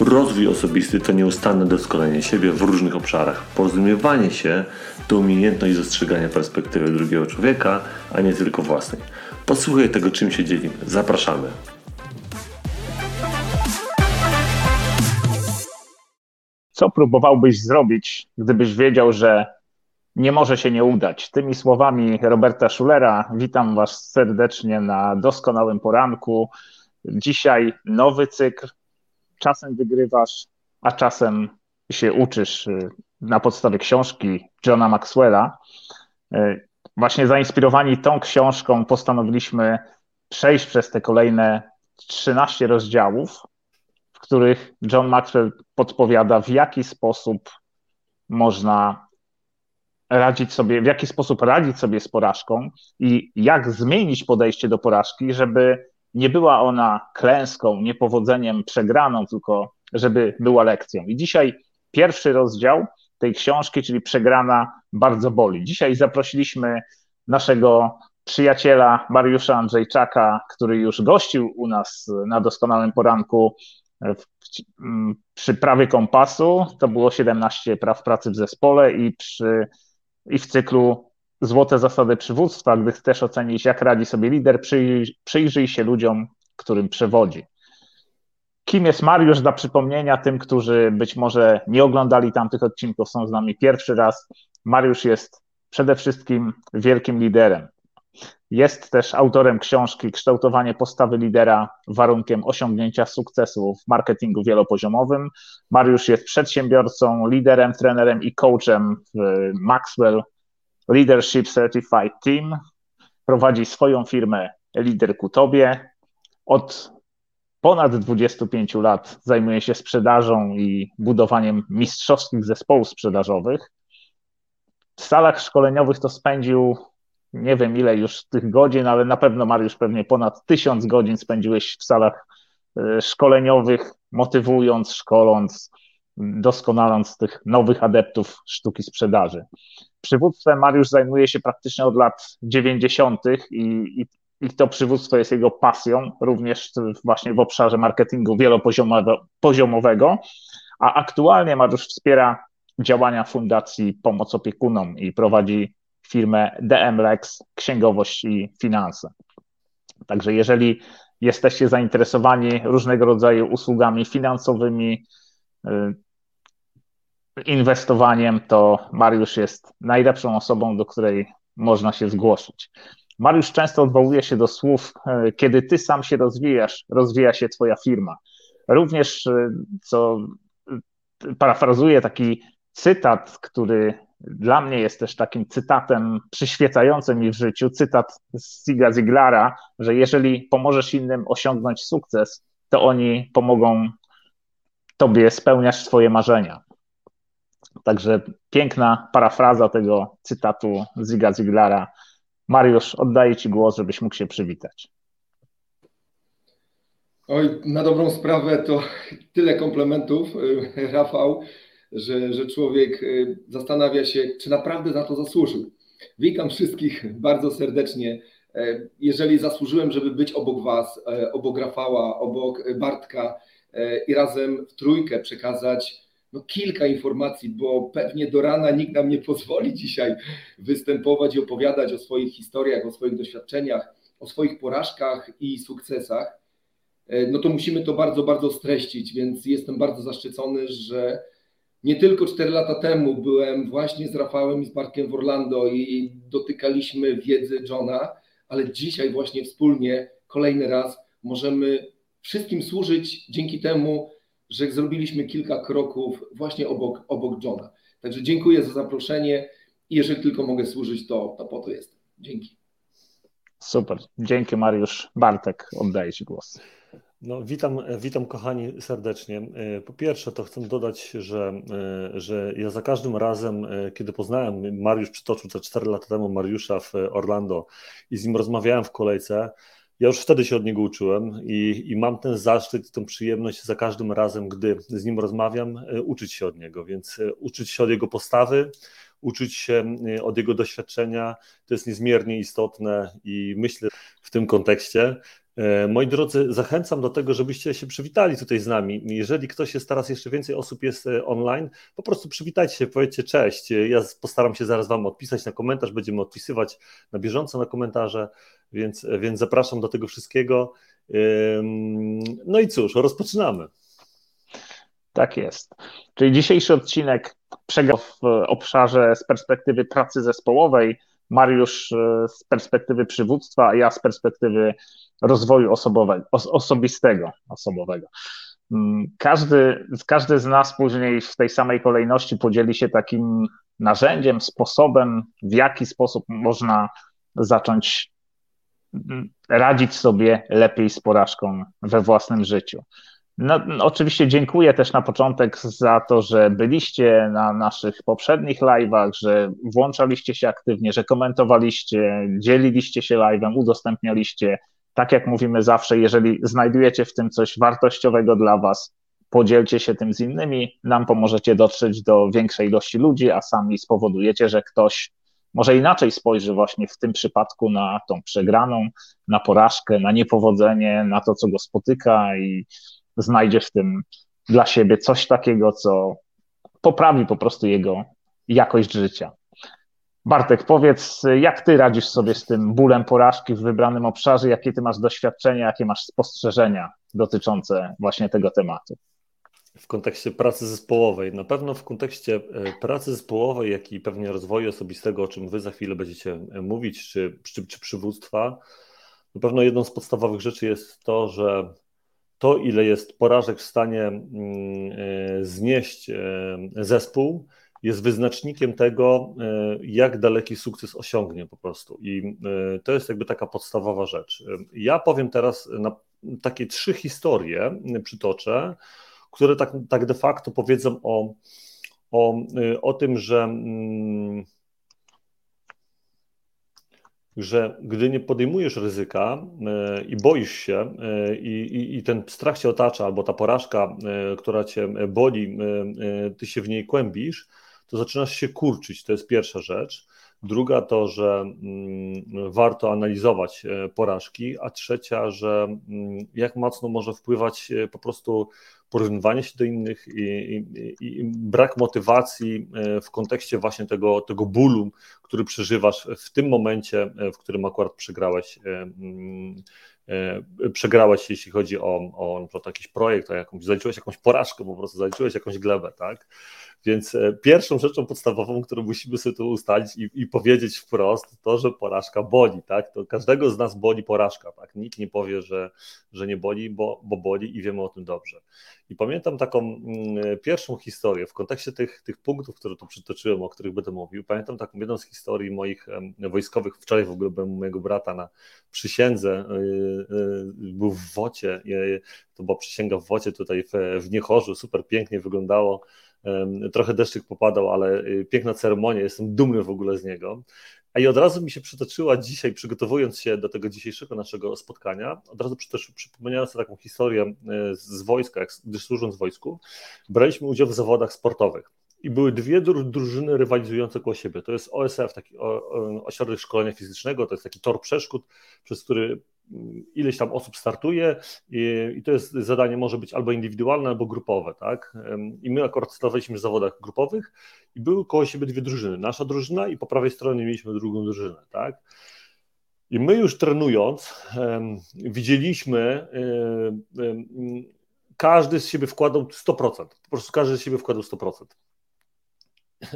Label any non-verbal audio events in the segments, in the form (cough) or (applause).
Rozwój osobisty to nieustanne doskonalenie siebie w różnych obszarach. Porozumiewanie się to umiejętność dostrzegania perspektywy drugiego człowieka, a nie tylko własnej. Posłuchaj tego, czym się dzielimy. Zapraszamy. Co próbowałbyś zrobić, gdybyś wiedział, że nie może się nie udać? Tymi słowami Roberta Schulera witam Was serdecznie na doskonałym poranku. Dzisiaj nowy cykl czasem wygrywasz, a czasem się uczysz y, na podstawie książki Johna Maxwella. Y, właśnie zainspirowani tą książką postanowiliśmy przejść przez te kolejne 13 rozdziałów, w których John Maxwell podpowiada, w jaki sposób można radzić sobie, w jaki sposób radzić sobie z porażką i jak zmienić podejście do porażki, żeby nie była ona klęską, niepowodzeniem, przegraną, tylko żeby była lekcją. I dzisiaj pierwszy rozdział tej książki, czyli Przegrana bardzo boli. Dzisiaj zaprosiliśmy naszego przyjaciela Mariusza Andrzejczaka, który już gościł u nas na doskonałym poranku w, przy prawie kompasu. To było 17 praw pracy w zespole i, przy, i w cyklu złote zasady przywództwa, gdy chcesz ocenić, jak radzi sobie lider, przyjrzyj, się ludziom, którym przewodzi. Kim jest Mariusz? Dla przypomnienia tym, którzy być może nie oglądali tamtych odcinków, są z nami pierwszy raz. Mariusz jest przede wszystkim wielkim liderem. Jest też autorem książki Kształtowanie postawy lidera warunkiem osiągnięcia sukcesu w marketingu wielopoziomowym. Mariusz jest przedsiębiorcą, liderem, trenerem i coachem w Maxwell Leadership Certified Team. Prowadzi swoją firmę Lider ku Tobie. Od ponad 25 lat zajmuje się sprzedażą i budowaniem mistrzowskich zespołów sprzedażowych. W salach szkoleniowych to spędził nie wiem ile już tych godzin, ale na pewno Mariusz pewnie ponad tysiąc godzin spędziłeś w salach e, szkoleniowych, motywując, szkoląc, doskonaląc tych nowych adeptów sztuki sprzedaży. Przywództwem Mariusz zajmuje się praktycznie od lat 90. I, i, i to przywództwo jest jego pasją, również właśnie w obszarze marketingu wielopoziomowego, a aktualnie Mariusz wspiera działania Fundacji Pomoc Opiekunom i prowadzi firmę DMLEX, księgowość i finanse. Także jeżeli jesteście zainteresowani różnego rodzaju usługami finansowymi, y, inwestowaniem, to Mariusz jest najlepszą osobą, do której można się zgłosić. Mariusz często odwołuje się do słów, e, kiedy ty sam się rozwijasz, rozwija się twoja firma. Również, e, co e, parafrazuję taki cytat, który dla mnie jest też takim cytatem przyświecającym mi w życiu, cytat z Ziga Ziglara, że jeżeli pomożesz innym osiągnąć sukces, to oni pomogą tobie spełniać swoje marzenia. Także piękna parafraza tego cytatu Ziga Ziglara. Mariusz, oddaję Ci głos, żebyś mógł się przywitać. Oj, na dobrą sprawę to tyle komplementów, y, Rafał, że, że człowiek y, zastanawia się, czy naprawdę za to zasłużył. Witam wszystkich bardzo serdecznie. E, jeżeli zasłużyłem, żeby być obok Was, e, obok Rafała, obok Bartka e, i razem w trójkę przekazać no, kilka informacji, bo pewnie do rana nikt nam nie pozwoli (laughs) dzisiaj występować i opowiadać o swoich historiach, o swoich doświadczeniach, o swoich porażkach i sukcesach. E, no to musimy to bardzo, bardzo streścić, więc jestem bardzo zaszczycony, że nie tylko 4 lata temu byłem właśnie z Rafałem i z Bartkiem w Orlando i dotykaliśmy wiedzy Johna, ale dzisiaj właśnie wspólnie kolejny raz możemy wszystkim służyć dzięki temu, że zrobiliśmy kilka kroków właśnie obok, obok Johna. Także dziękuję za zaproszenie i jeżeli tylko mogę służyć, to, to po to jestem. Dzięki. Super. Dzięki Mariusz. Bartek, oddaję Ci głos. No, witam, witam kochani serdecznie. Po pierwsze, to chcę dodać, że, że ja za każdym razem, kiedy poznałem, Mariusz przytoczył te 4 lata temu Mariusza w Orlando i z nim rozmawiałem w kolejce, ja już wtedy się od niego uczyłem i, i mam ten zaszczyt tę przyjemność za każdym razem, gdy z nim rozmawiam, e, uczyć się od niego. Więc e, uczyć się od jego postawy, uczyć się e, od jego doświadczenia, to jest niezmiernie istotne i myślę w tym kontekście. Moi drodzy, zachęcam do tego, żebyście się przywitali tutaj z nami. Jeżeli ktoś jest teraz, jeszcze więcej osób jest online, po prostu przywitajcie się, powiedzcie cześć. Ja postaram się zaraz Wam odpisać na komentarz, będziemy odpisywać na bieżąco na komentarze. Więc, więc zapraszam do tego wszystkiego. No i cóż, rozpoczynamy. Tak jest. Czyli dzisiejszy odcinek przegrał w obszarze z perspektywy pracy zespołowej. Mariusz e, z perspektywy przywództwa, a ja z perspektywy rozwoju osobowego, osobistego, osobowego. Mm, każdy, każdy z nas później w tej samej kolejności podzieli się takim narzędziem, sposobem, w jaki sposób można zacząć radzić sobie lepiej z porażką we własnym życiu. No, oczywiście dziękuję też na początek za to, że byliście na naszych poprzednich live'ach, że włączaliście się aktywnie, że komentowaliście, dzieliliście się live'em, udostępnialiście. Tak jak mówimy zawsze, jeżeli znajdujecie w tym coś wartościowego dla Was, podzielcie się tym z innymi, nam pomożecie dotrzeć do większej ilości ludzi, a sami spowodujecie, że ktoś może inaczej spojrzy właśnie w tym przypadku na tą przegraną, na porażkę, na niepowodzenie, na to, co go spotyka i znajdzie w tym dla siebie coś takiego, co poprawi po prostu jego jakość życia. Bartek, powiedz, jak ty radzisz sobie z tym bólem porażki w wybranym obszarze, jakie ty masz doświadczenia, jakie masz spostrzeżenia dotyczące właśnie tego tematu? w kontekście pracy zespołowej. Na pewno w kontekście e, pracy zespołowej, jak i pewnie rozwoju osobistego, o czym Wy za chwilę będziecie e, mówić, czy, czy, czy przywództwa, na pewno jedną z podstawowych rzeczy jest to, że to, ile jest porażek w stanie mm, e, znieść zespół, jest wyznacznikiem tego, jak daleki sukces osiągnie po prostu. I to jest jakby taka podstawowa rzecz. Ja powiem teraz takie trzy historie, przytoczę, które tak, tak de facto powiedzą o, o, o tym, że, mm, że gdy nie podejmujesz ryzyka y, i boisz się y, i, i, ten strach cię otacza, albo ta porażka, która cię boli, ty się w niej kłębisz, to zaczynasz się kurczyć. To jest pierwsza rzecz. Druga to, że mm, warto analizować porażki, a trzecia, że mm, jak mocno może wpływać po prostu porównywanie się do innych i, i, i, brak motywacji e, w kontekście właśnie tego, tego bólu, który przeżywasz w tym momencie, e, w którym akurat przegrałeś, e, mm, przegrałeś jeśli chodzi o, o, o jakiś projekt, o jakąś, zaliczyłeś jakąś porażkę, po prostu zaliczyłeś jakąś glebę, tak? Więc e, pierwszą rzeczą podstawową, którą musimy sobie tu ustalić i, i, powiedzieć wprost, to, że porażka boli, tak? To każdego z nas boli porażka, tak? Nikt nie powie, że, że nie boli, bo, bo boli i wiemy o tym dobrze. I pamiętam taką mm, pierwszą historię w kontekście tych, tych punktów, które tu przytoczyłem, o których będę mówił. Pamiętam taką jedną z historii moich wojskowych. Wczoraj w ogóle byłem mojego brata na przysiędze. Y, y, był w Wocie. To była przysięga w Wocie tutaj w, w Niechorzu. Super pięknie wyglądało. Trochę deszczyk popadał, ale y, piękna ceremonia, jestem dumny w ogóle z niego. A i od razu mi się przytoczyła dzisiaj, przygotowując się do tego dzisiejszego naszego spotkania, od razu przypomniałem sobie taką historię e, z wojska, gdy służąc wojsku, braliśmy udział w zawodach sportowych. I były dwie drużyny rywalizujące koło siebie. To jest OSF, taki ośrodek szkolenia fizycznego, to jest taki tor przeszkód, przez który ileś tam osób startuje i, i, to jest zadanie może być albo indywidualne, albo grupowe, tak? I my akurat startowaliśmy w zawodach grupowych i były koło siebie dwie drużyny. Nasza drużyna i po prawej stronie mieliśmy drugą drużynę, tak? I my już trenując widzieliśmy, um, każdy z siebie wkładał 100%, po prostu każdy z siebie wkładał 100%.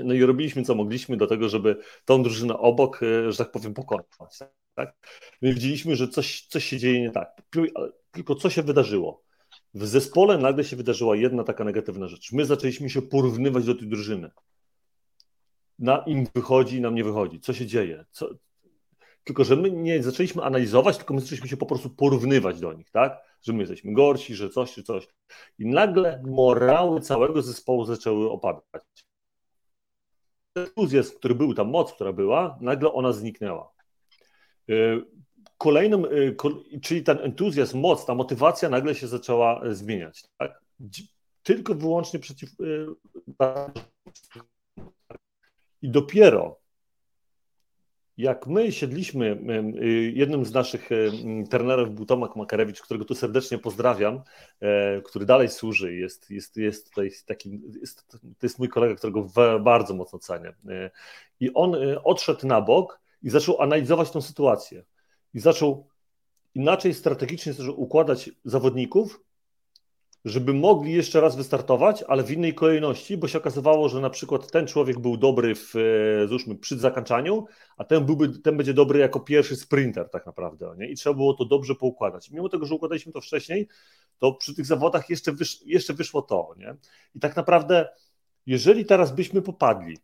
No i robiliśmy co mogliśmy do tego, żeby tą drużynę obok, e, że tak powiem, pokonać. Tak? My widzieliśmy, że coś, coś się dzieje nie tak. Tylko co się wydarzyło? W zespole nagle się wydarzyła jedna taka negatywna rzecz. My zaczęliśmy się porównywać do tej drużyny. Na im wychodzi, nam nie wychodzi. Co się dzieje? Co... Tylko, że my nie zaczęliśmy analizować, tylko my zaczęliśmy się po prostu porównywać do nich, tak? że my jesteśmy gorsi, że coś czy coś. I nagle morały całego zespołu zaczęły opadać. Entuzjazm, który był, ta moc, która była, nagle ona zniknęła. Y, kolejnym, y, czyli ten entuzjazm, moc, ta motywacja nagle się zaczęła zmieniać. Tak? Tylko wyłącznie przeciw. Y, I dopiero jak my siedliśmy, y, jednym z naszych y, trenerów był Tomak Makarewicz, którego tu serdecznie pozdrawiam, e, który dalej służy, jest, jest, jest tutaj taki, jest, to jest mój kolega, którego bardzo mocno cenię. E, I on odszedł na bok i zaczął analizować tą sytuację. I zaczął inaczej strategicznie układać zawodników, żeby mogli jeszcze raz wystartować, ale w innej kolejności, bo się okazywało, że na przykład ten człowiek był dobry w, e, załóżmy, przy zakończaniu, a ten, byłby, ten będzie dobry jako pierwszy sprinter tak naprawdę, nie? i trzeba było to dobrze poukładać. Mimo tego, że układaliśmy to wcześniej, to przy tych zawodach jeszcze, wysz, jeszcze wyszło to. Nie? I tak naprawdę, jeżeli teraz byśmy popadli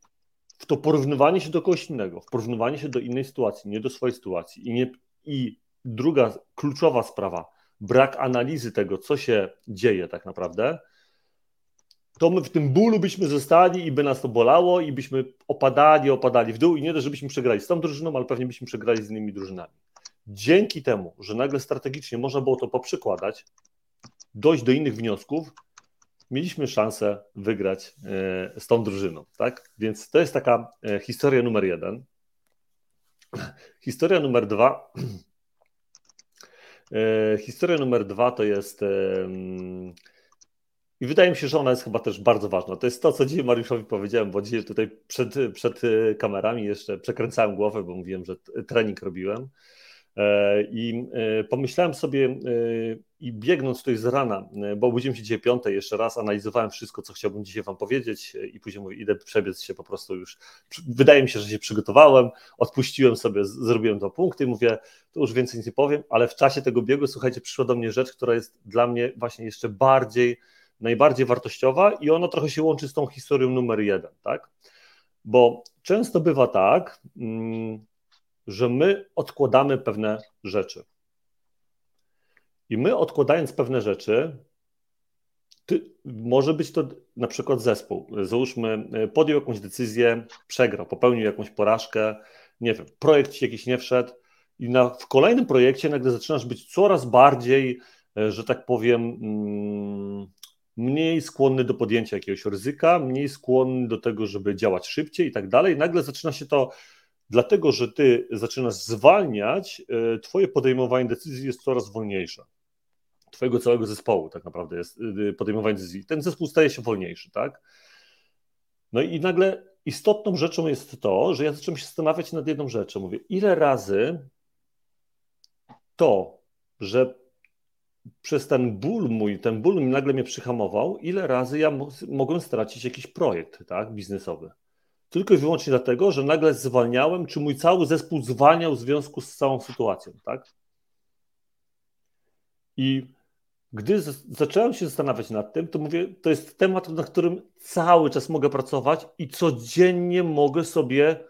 to porównywanie się do kogoś innego, porównywanie się do innej sytuacji, nie do swojej sytuacji i, nie, i druga kluczowa sprawa – brak analizy tego, co się dzieje tak naprawdę, to my w tym bólu byśmy zostali i by nas to bolało i byśmy opadali, opadali w dół i nie to, żebyśmy przegrali z tą drużyną, ale pewnie byśmy przegrali z innymi drużynami. Dzięki temu, że nagle strategicznie można było to poprzykładać, dojść do innych wniosków, mieliśmy szansę wygrać e, z tą drużyną, tak? Więc to jest taka e, historia numer jeden. Historia numer dwa E, historia numer dwa to jest. I wydaje mi się, że ona jest chyba też bardzo ważna. To jest to, co dzisiaj Mariuszowi powiedziałem, bo dzisiaj tutaj przed, przed kamerami jeszcze przekręcałem głowę, bo mówiłem, że trening robiłem. I pomyślałem sobie, i biegnąc tutaj z rana, bo obudziłem się dzisiaj piątej, jeszcze raz analizowałem wszystko, co chciałbym dzisiaj Wam powiedzieć, i później mówię, idę przebiec się po prostu już. Wydaje mi się, że się przygotowałem, odpuściłem sobie, zrobiłem dwa punkty i mówię, to już więcej nic nie powiem, ale w czasie tego biegu, słuchajcie, przyszła do mnie rzecz, która jest dla mnie właśnie jeszcze bardziej, najbardziej wartościowa, i ona trochę się łączy z tą historią numer jeden, tak? Bo często bywa tak, mm, że my odkładamy pewne rzeczy. I my odkładając pewne rzeczy, ty, może być to na przykład zespół. Załóżmy, podjął jakąś decyzję, przegrał, popełnił jakąś porażkę, nie wiem, projekt ci jakiś nie wszedł i na, w kolejnym projekcie nagle zaczynasz być coraz bardziej, e, że tak powiem, mm, mniej skłonny do podjęcia jakiegoś ryzyka, mniej skłonny do tego, żeby działać szybciej i tak dalej. Nagle zaczyna się to dlatego że ty zaczynasz zwalniać, e, twoje podejmowanie decyzji jest coraz wolniejsze. Twojego całego zespołu tak naprawdę jest e, podejmowanie decyzji. Ten zespół staje się wolniejszy, tak? No i nagle istotną rzeczą jest to, że ja zacząłem się zastanawiać nad jedną rzeczą. Mówię, ile razy to, że przez ten ból mój, ten ból nagle mnie przyhamował, ile razy ja mogłem stracić jakiś projekt tak, biznesowy tylko i wyłącznie dlatego, że nagle zwalniałem, czy mój cały zespół zwalniał w związku z całą sytuacją, tak? I gdy zacząłem się zastanawiać nad tym, to mówię, to jest temat, nad którym cały czas mogę pracować i codziennie mogę sobie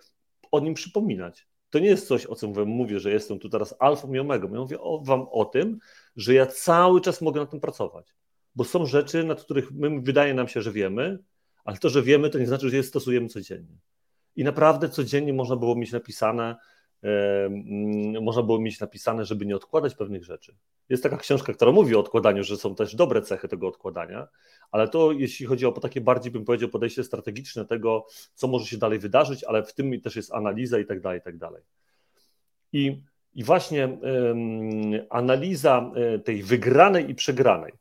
o nim przypominać. To nie jest coś, o czym mówię, że jestem tu teraz alfą i omegą. Ja mówię o, wam o tym, że ja cały czas mogę na tym pracować. Bo są rzeczy, nad których my, wydaje nam się, że wiemy, ale to, że wiemy, to nie znaczy, że je stosujemy codziennie. I naprawdę codziennie można było mieć napisane, można było mieć napisane, żeby nie odkładać pewnych rzeczy. Jest taka książka, która mówi o odkładaniu, że są też dobre cechy tego odkładania, ale to jeśli chodzi o takie bardziej, bym powiedział, podejście strategiczne tego, co może się dalej wydarzyć, ale w tym też jest analiza i tak dalej, i tak dalej. I, i właśnie yy, analiza e, tej wygranej i przegranej,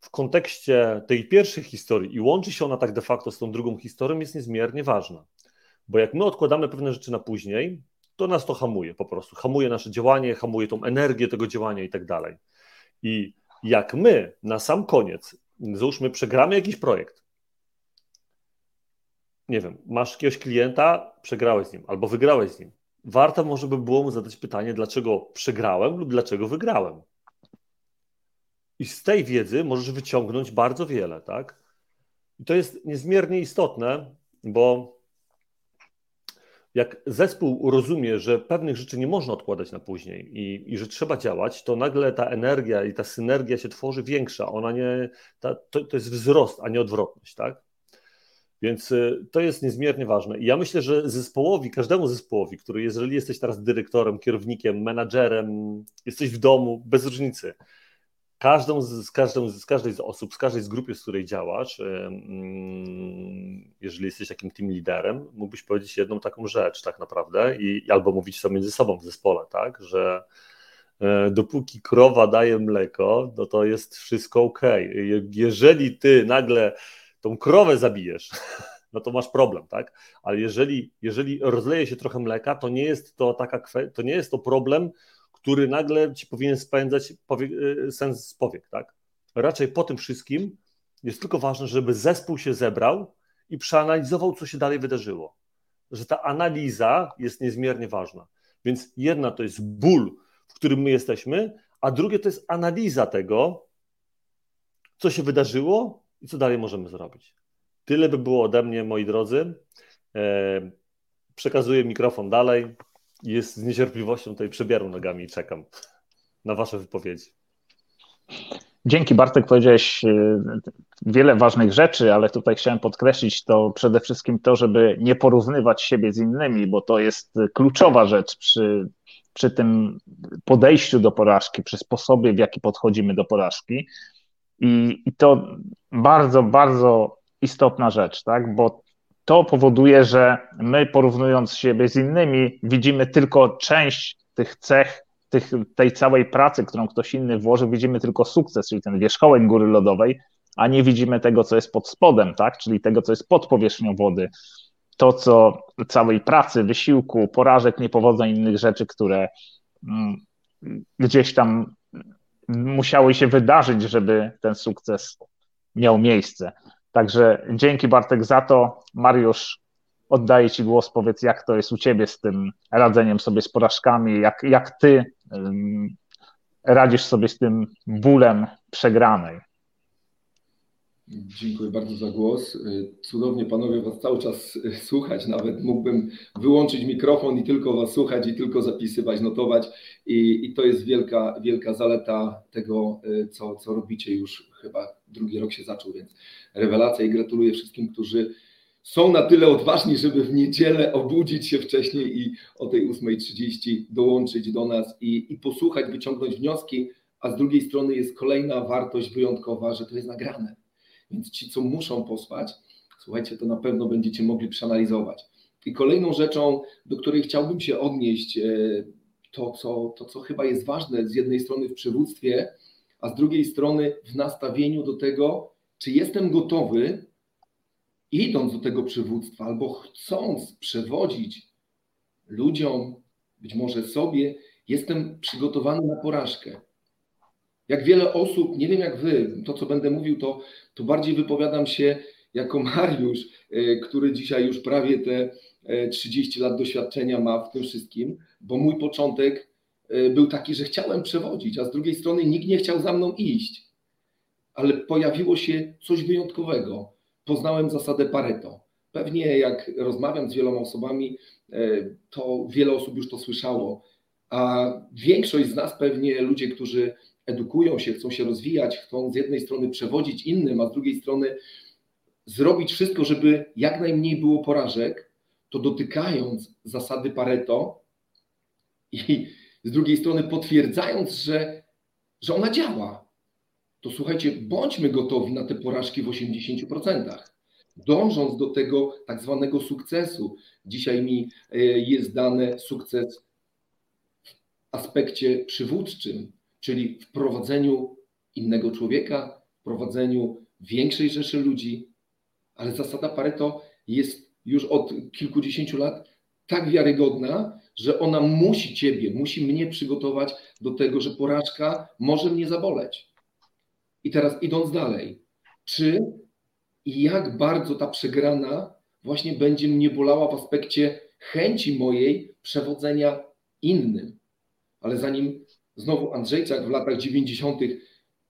w kontekście tej pierwszej historii i łączy się ona tak de facto z tą drugą historią, jest niezmiernie ważna. Bo jak my odkładamy pewne rzeczy na później, to nas to hamuje po prostu. Hamuje nasze działanie, hamuje tą energię tego działania i tak dalej. I jak my na sam koniec, załóżmy, przegramy jakiś projekt, nie wiem, masz jakiegoś klienta, przegrałeś z nim albo wygrałeś z nim. Warto może by było mu zadać pytanie, dlaczego przegrałem lub dlaczego wygrałem. I z tej wiedzy możesz wyciągnąć bardzo wiele, tak? I to jest niezmiernie istotne, bo jak zespół rozumie, że pewnych rzeczy nie można odkładać na później i, i że trzeba działać, to nagle ta energia i ta synergia się tworzy większa. Ona nie, ta, to, to jest wzrost, a nie odwrotność, tak? Więc y, to jest niezmiernie ważne. I ja myślę, że zespołowi, każdemu zespołowi, który jeżeli jesteś teraz dyrektorem, kierownikiem, menadżerem, jesteś w domu, bez różnicy, każdą z, każdą, z każdej z osób, z każdej z grupy, z której działasz, jeżeli jesteś takim team liderem, mógłbyś powiedzieć jedną taką rzecz tak naprawdę i albo mówić to między sobą w zespole, tak, że e, dopóki krowa daje mleko, no to jest wszystko ok. Jeżeli ty nagle tą krowę zabijesz, (laughs) no to masz problem, tak? Ale jeżeli, jeżeli rozleje się trochę mleka, to nie jest to taka to nie jest to problem, który nagle ci powinien spędzać y, sens z powiek, tak? Raczej po tym wszystkim jest tylko ważne, żeby zespół się zebrał i przeanalizował, co się dalej wydarzyło. Że ta analiza jest niezmiernie ważna. Więc jedna to jest ból, w którym my jesteśmy, a drugie to jest analiza tego, co się wydarzyło i co dalej możemy zrobić. Tyle by było ode mnie, moi drodzy. E, przekazuję mikrofon dalej jest z niecierpliwością tutaj przebieram nogami i czekam na Wasze wypowiedzi. Dzięki Bartek, powiedziałeś y, wiele ważnych rzeczy, ale tutaj chciałem podkreślić to przede wszystkim to, żeby nie porównywać siebie z innymi, bo to jest kluczowa rzecz przy, przy tym podejściu do porażki, przy sposobie, w jaki podchodzimy do porażki. I, i to bardzo, bardzo istotna rzecz, tak? bo to powoduje, że my porównując siebie z innymi, widzimy tylko część tych cech, tych, tej całej pracy, którą ktoś inny włożył, widzimy tylko sukces, czyli ten wierzchołek góry lodowej, a nie widzimy tego, co jest pod spodem, tak? czyli tego, co jest pod powierzchnią wody. To, co całej pracy, wysiłku, porażek, niepowodzeń, innych rzeczy, które mm, gdzieś tam musiały się wydarzyć, żeby ten sukces miał miejsce. Także dzięki Bartek za to. Mariusz, oddaję Ci głos. Powiedz, jak to jest u Ciebie z tym radzeniem sobie z porażkami, jak, jak Ty radzisz sobie z tym bólem przegranej. Dziękuję bardzo za głos. Cudownie panowie was cały czas słuchać. Nawet mógłbym wyłączyć mikrofon i tylko was słuchać i tylko zapisywać, notować. I, i to jest wielka, wielka zaleta tego, co, co robicie już chyba drugi rok się zaczął, więc rewelacja i gratuluję wszystkim, którzy są na tyle odważni, żeby w niedzielę obudzić się wcześniej i o tej 8.30 dołączyć do nas i, i posłuchać, wyciągnąć wnioski, a z drugiej strony jest kolejna wartość wyjątkowa, że to jest nagrane. Więc ci, co muszą posłać, słuchajcie, to na pewno będziecie mogli przeanalizować. I kolejną rzeczą, do której chciałbym się odnieść, e, to co, to, co chyba jest ważne z jednej strony w przywództwie, a z drugiej strony w nastawieniu do tego, czy jestem gotowy, idąc do tego przywództwa albo chcąc przewodzić ludziom, być może sobie, jestem przygotowany na porażkę. Jak wiele osób, nie wiem jak wy, to co będę mówił, to, to bardziej wypowiadam się jako Mariusz, e, który dzisiaj już prawie te 30 e, lat doświadczenia ma w tym wszystkim, bo mój początek e, był taki, że chciałem przewodzić, a z drugiej strony nikt nie chciał za mną iść ale pojawiło się coś wyjątkowego. Poznałem zasadę Pareto. Pewnie jak rozmawiam z wieloma osobami, to wiele osób już to słyszało, a większość z nas pewnie ludzie, którzy edukują się, chcą się rozwijać, chcą z jednej strony przewodzić innym, a z drugiej strony zrobić wszystko, żeby jak najmniej było porażek, to dotykając zasady Pareto i z drugiej strony potwierdzając, że, że ona działa, to słuchajcie, bądźmy gotowi na te porażki w 80%. Dążąc do tego tak zwanego sukcesu, dzisiaj mi e, jest dany sukces w aspekcie przywódczym, czyli w prowadzeniu innego człowieka, w prowadzeniu większej rzeszy ludzi, ale zasada Pareto jest już od kilkudziesięciu lat tak wiarygodna, że ona musi Ciebie, musi mnie przygotować do tego, że porażka może mnie zaboleć. I teraz idąc dalej, czy i jak bardzo ta przegrana właśnie będzie mnie bolała w aspekcie chęci mojej przewodzenia innym. Ale zanim znowu Andrzejczak w latach 90.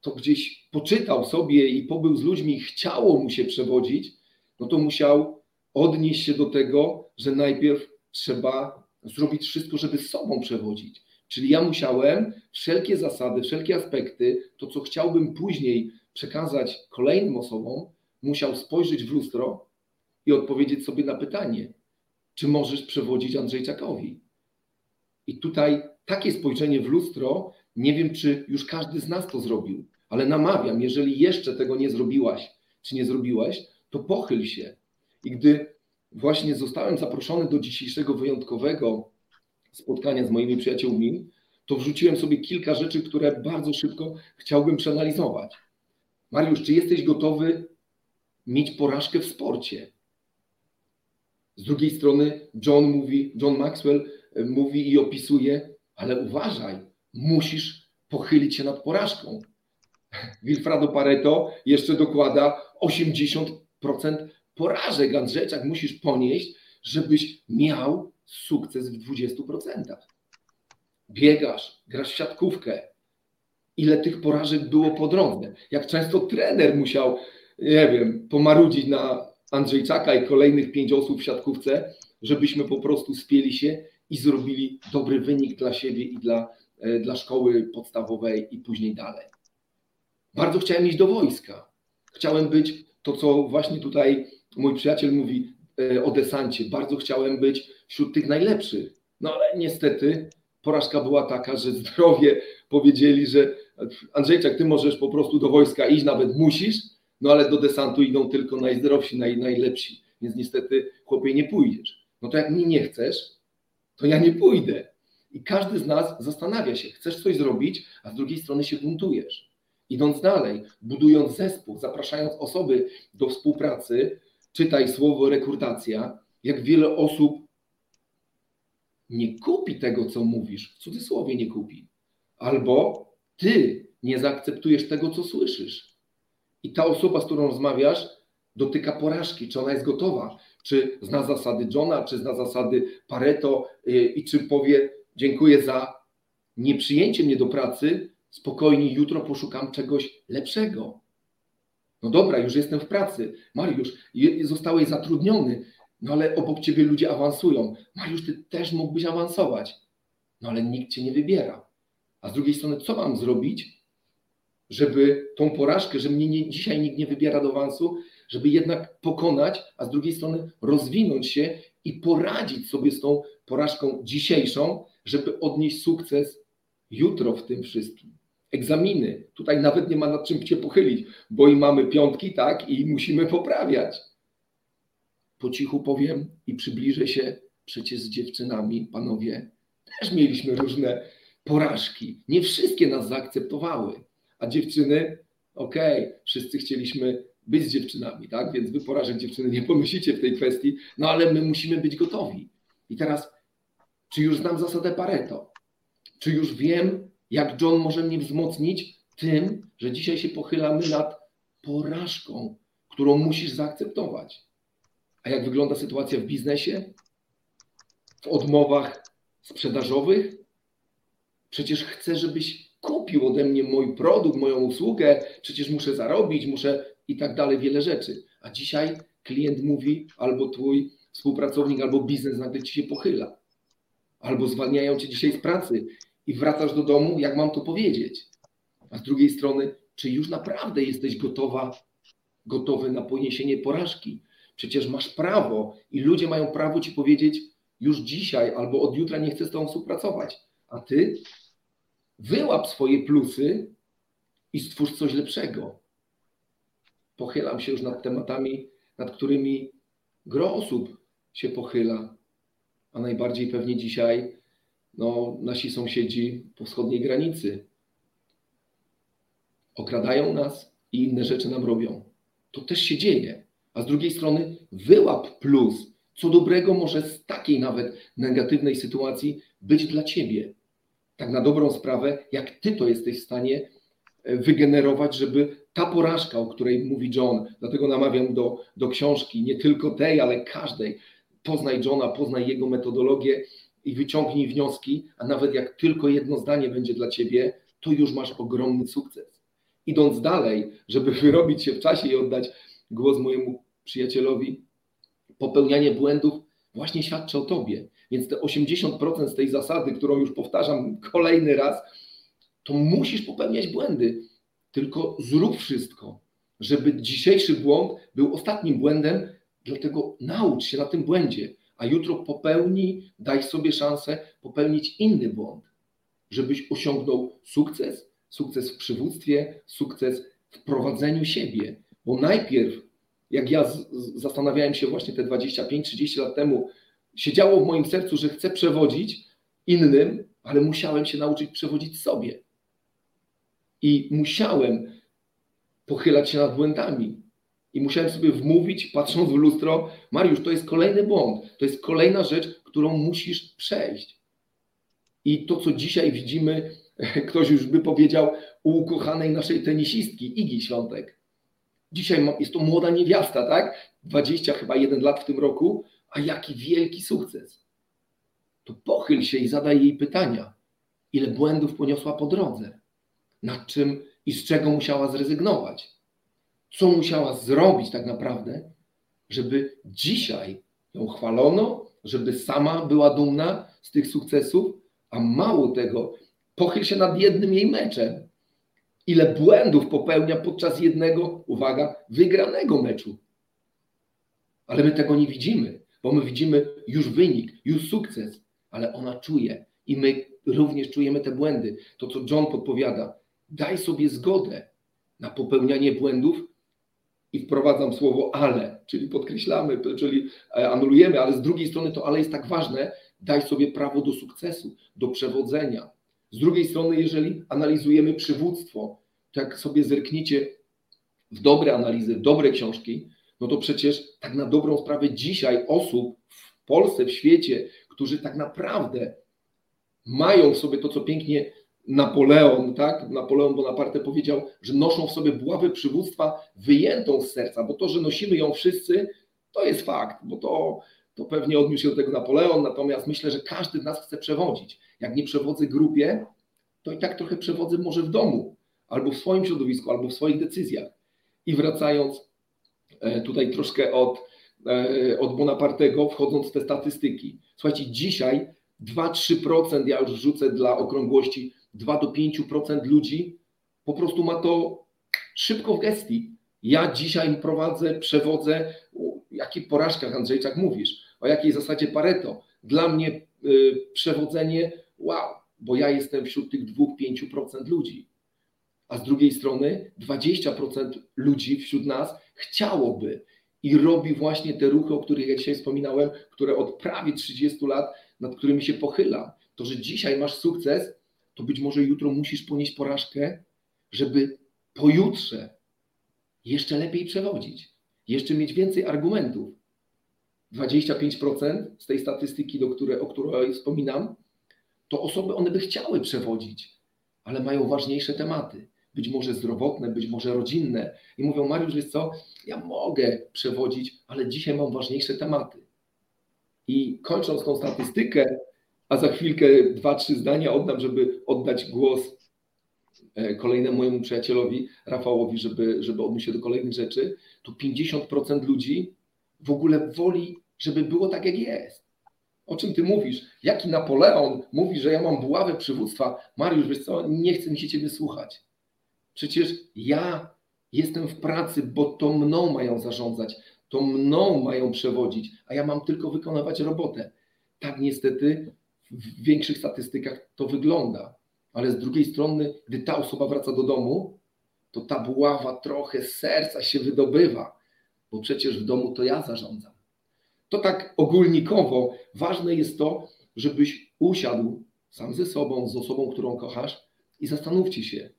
to gdzieś poczytał sobie i pobył z ludźmi, chciało mu się przewodzić, no to musiał odnieść się do tego, że najpierw trzeba zrobić wszystko, żeby sobą przewodzić. Czyli ja musiałem wszelkie zasady, wszelkie aspekty, to co chciałbym później przekazać kolejnym osobom, musiał spojrzeć w lustro i odpowiedzieć sobie na pytanie, czy możesz przewodzić Andrzejczakowi. I tutaj takie spojrzenie w lustro, nie wiem, czy już każdy z nas to zrobił, ale namawiam, jeżeli jeszcze tego nie zrobiłaś, czy nie zrobiłeś, to pochyl się. I gdy właśnie zostałem zaproszony do dzisiejszego wyjątkowego spotkania z moimi przyjaciółmi, to wrzuciłem sobie kilka rzeczy, które bardzo szybko chciałbym przeanalizować. Mariusz, czy jesteś gotowy mieć porażkę w sporcie? Z drugiej strony John mówi, John Maxwell mówi i opisuje, ale uważaj, musisz pochylić się nad porażką. Wilfredo Pareto jeszcze dokłada 80% porażek Andrzejczak musisz ponieść, żebyś miał sukces w 20%. Biegasz, grasz w siatkówkę. Ile tych porażek było po drodze? Jak często trener musiał, nie wiem, pomarudzić na Andrzejczaka i kolejnych pięć osób w siatkówce, żebyśmy po prostu spieli się i zrobili dobry wynik dla siebie i dla, e, dla szkoły podstawowej i później dalej. Bardzo chciałem iść do wojska. Chciałem być to, co właśnie tutaj mój przyjaciel mówi e, o desancie. Bardzo chciałem być wśród tych najlepszych. No ale niestety porażka była taka, że zdrowie powiedzieli, że Andrzejczak, ty możesz po prostu do wojska iść, nawet musisz, no ale do desantu idą tylko najzdrowsi, naj, najlepsi, więc niestety chłopie nie pójdziesz. No to jak mnie nie chcesz, to ja nie pójdę. I każdy z nas zastanawia się, chcesz coś zrobić, a z drugiej strony się buntujesz. Idąc dalej, budując zespół, zapraszając osoby do współpracy, czytaj słowo rekrutacja, jak wiele osób nie kupi tego, co mówisz, w cudzysłowie nie kupi, albo ty nie zaakceptujesz tego, co słyszysz. I ta osoba, z którą rozmawiasz, dotyka porażki, czy ona jest gotowa, czy zna zasady Johna, czy zna zasady Pareto y, i czy powie dziękuję za nieprzyjęcie mnie do pracy, spokojnie jutro poszukam czegoś lepszego. No dobra, już jestem w pracy. Mariusz, zostałeś zatrudniony, no ale obok ciebie ludzie awansują. Mariusz, ty też mógłbyś awansować. No ale nikt cię nie wybiera. A z drugiej strony, co mam zrobić, żeby tą porażkę, że mnie nie, dzisiaj nikt nie wybiera do awansu, żeby jednak pokonać, a z drugiej strony rozwinąć się i poradzić sobie z tą porażką dzisiejszą, żeby odnieść sukces jutro w tym wszystkim. Egzaminy. Tutaj nawet nie ma nad czym się pochylić, bo i mamy piątki, tak, i musimy poprawiać. Po cichu powiem i przybliżę się, przecież z dziewczynami, panowie, też mieliśmy różne porażki. Nie wszystkie nas zaakceptowały, a dziewczyny, okej, okay, wszyscy chcieliśmy być z dziewczynami, tak? Więc wy porażek dziewczyny nie pomyślicie w tej kwestii, no ale my musimy być gotowi. I teraz, czy już znam zasadę Pareto? Czy już wiem, jak John może mnie wzmocnić tym, że dzisiaj się pochylamy nad porażką, którą musisz zaakceptować? A jak wygląda sytuacja w biznesie? W odmowach sprzedażowych? Przecież chcę, żebyś kupił ode mnie mój produkt, moją usługę, przecież muszę zarobić, muszę i tak dalej, wiele rzeczy. A dzisiaj klient mówi, albo twój współpracownik, albo biznes nagle ci się pochyla. Albo zwalniają cię dzisiaj z pracy i wracasz do domu, jak mam to powiedzieć? A z drugiej strony, czy już naprawdę jesteś gotowa, gotowy na poniesienie porażki? Przecież masz prawo i ludzie mają prawo ci powiedzieć już dzisiaj albo od jutra nie chcę z tobą współpracować. A ty wyłap swoje plusy i stwórz coś lepszego. Pochylam się już nad tematami, nad którymi gro osób się pochyla, a najbardziej pewnie dzisiaj no, nasi sąsiedzi po wschodniej granicy. Okradają nas i inne rzeczy nam robią. To też się dzieje. A z drugiej strony wyłap plus, co dobrego może z takiej nawet negatywnej sytuacji być dla ciebie. Tak na dobrą sprawę, jak ty to jesteś w stanie e, wygenerować, żeby ta porażka, o której mówi John, dlatego namawiam do, do książki, nie tylko tej, ale każdej. Poznaj Johna, poznaj jego metodologię i wyciągnij wnioski, a nawet jak tylko jedno zdanie będzie dla ciebie, to już masz ogromny sukces. Idąc dalej, żeby (laughs) wyrobić się w czasie i oddać głos mojemu przyjacielowi, popełnianie błędów właśnie świadczy o tobie. Więc te 80% z tej zasady, którą już powtarzam kolejny raz, to musisz popełniać błędy. Tylko zrób wszystko, żeby dzisiejszy błąd był ostatnim błędem, dlatego naucz się na tym błędzie, a jutro popełnij, daj sobie szansę popełnić inny błąd, żebyś osiągnął sukces, sukces w przywództwie, sukces w prowadzeniu siebie. Bo najpierw, jak ja z, z, zastanawiałem się właśnie te 25-30 lat temu, siedziało w moim sercu, że chcę przewodzić innym, ale musiałem się nauczyć przewodzić sobie. I musiałem pochylać się nad błędami. I musiałem sobie wmówić, patrząc w lustro, Mariusz, to jest kolejny błąd, to jest kolejna rzecz, którą musisz przejść. I to, co dzisiaj widzimy, (laughs) ktoś już by powiedział, u ukochanej naszej tenisistki, Igi Świątek. Dzisiaj jest to młoda niewiasta, tak? 20 chyba jeden lat w tym roku, a jaki wielki sukces. To pochyl się i zadaj jej pytania. Ile błędów poniosła po drodze? Nad czym i z czego musiała zrezygnować? Co musiała zrobić tak naprawdę, żeby dzisiaj ją chwalono, żeby sama była dumna z tych sukcesów, a mało tego, pochyl się nad jednym jej meczem. Ile błędów popełnia podczas jednego, uwaga, wygranego meczu. Ale my tego nie widzimy, bo my widzimy już wynik, już sukces, ale ona czuje i my również czujemy te błędy. To, co John podpowiada, daj sobie zgodę na popełnianie błędów i wprowadzam słowo ale, czyli podkreślamy, czyli e, anulujemy, ale z drugiej strony to ale jest tak ważne, daj sobie prawo do sukcesu, do przewodzenia. Z drugiej strony, jeżeli analizujemy przywództwo, to jak sobie zerkniecie w dobre analizy, w dobre książki, no to przecież tak na dobrą sprawę dzisiaj osób w Polsce, w świecie, którzy tak naprawdę mają w sobie to, co pięknie Napoleon, tak? Napoleon Bonaparte powiedział, że noszą w sobie buławę przywództwa wyjętą z serca, bo to, że nosimy ją wszyscy, to jest fakt, bo to, to pewnie odniósł się do tego Napoleon, natomiast myślę, że każdy z nas chce przewodzić. Jak nie przewodzę grupie, to i tak trochę przewodzę może w domu, albo w swoim środowisku, albo w swoich decyzjach. I wracając tutaj troszkę od, e, od Bonapartego, wchodząc w te statystyki. Słuchajcie, dzisiaj 2-3%, ja już rzucę dla okrągłości, 2 do 5% ludzi po prostu ma to szybko w gestii. Ja dzisiaj prowadzę, przewodzę, o jakich porażkach Andrzejczak mówisz, o jakiej zasadzie Pareto. Dla mnie y, przewodzenie, wow, bo ja jestem wśród tych 2-5% ludzi. A z drugiej strony 20% ludzi wśród nas chciałoby i robi właśnie te ruchy, o których ja dzisiaj wspominałem, które od prawie 30 lat, nad którymi się pochyla. To, że dzisiaj masz sukces, to być może jutro musisz ponieść porażkę, żeby pojutrze jeszcze lepiej przewodzić, jeszcze mieć więcej argumentów. 25% z tej statystyki, do której, o której wspominam, to osoby, one by chciały przewodzić, ale mają ważniejsze tematy. Być może zdrowotne, być może rodzinne. I mówią, Mariusz, wiesz co, ja mogę przewodzić, ale dzisiaj mam ważniejsze tematy. I kończąc tą statystykę, a za chwilkę dwa, trzy zdania oddam, żeby oddać głos e, kolejnemu mojemu przyjacielowi, Rafałowi, żeby, żeby odniósł się do kolejnych rzeczy, to 50% ludzi w ogóle woli, żeby było tak, jak jest. O czym ty mówisz? Jaki Napoleon mówi, że ja mam buławę przywództwa? Mariusz, wiesz co, nie chce mi się ciebie słuchać. Przecież ja jestem w pracy, bo to mną mają zarządzać, to mną mają przewodzić, a ja mam tylko wykonywać robotę. Tak niestety w większych statystykach to wygląda. Ale z drugiej strony, gdy ta osoba wraca do domu, to ta buława trochę z serca się wydobywa, bo przecież w domu to ja zarządzam. To tak ogólnikowo ważne jest to, żebyś usiadł sam ze sobą, z osobą, którą kochasz i zastanówcie się,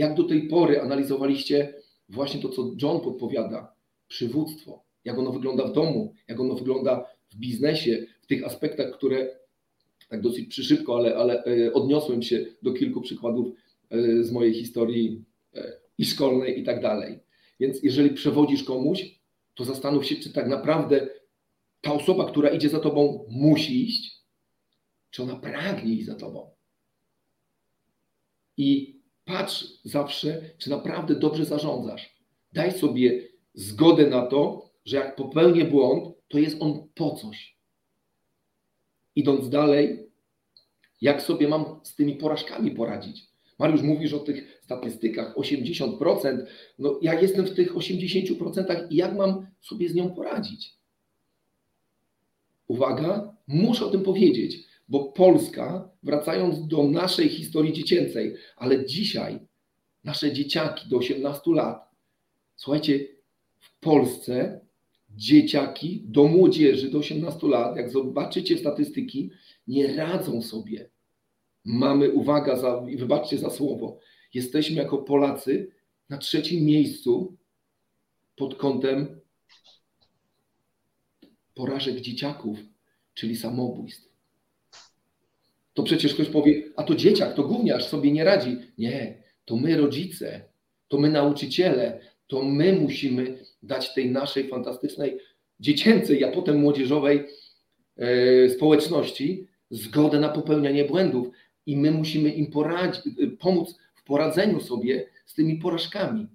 jak do tej pory analizowaliście właśnie to, co John podpowiada, przywództwo, jak ono wygląda w domu, jak ono wygląda w biznesie, w tych aspektach, które tak dosyć przyszybko, ale, ale e, odniosłem się do kilku przykładów e, z mojej historii e, i szkolnej i tak dalej. Więc jeżeli przewodzisz komuś, to zastanów się, czy tak naprawdę ta osoba, która idzie za tobą, musi iść, czy ona pragnie iść za tobą. I patrz zawsze, czy naprawdę dobrze zarządzasz. Daj sobie zgodę na to, że jak popełnię błąd, to jest on po coś. idąc dalej, jak sobie mam z tymi porażkami poradzić? Mariusz, mówisz o tych statystykach 80%. No, ja jestem w tych 80% i jak mam sobie z nią poradzić? Uwaga, muszę o tym powiedzieć, bo Polska, wracając do naszej historii dziecięcej, ale dzisiaj nasze dzieciaki do 18 lat, słuchajcie, w Polsce dzieciaki do młodzieży do 18 lat, jak zobaczycie statystyki, nie radzą sobie. Mamy, uwaga, za, i wybaczcie za słowo, jesteśmy jako Polacy na trzecim miejscu pod kątem porażek dzieciaków, czyli samobójstw. To przecież ktoś powie, a to dzieciak, to gówniarz sobie nie radzi. Nie, to my rodzice, to my nauczyciele, to my musimy dać tej naszej fantastycznej, dziecięcej, a potem młodzieżowej e, społeczności zgodę na popełnianie błędów i my musimy im poradzić, pomóc w poradzeniu sobie z tymi porażkami,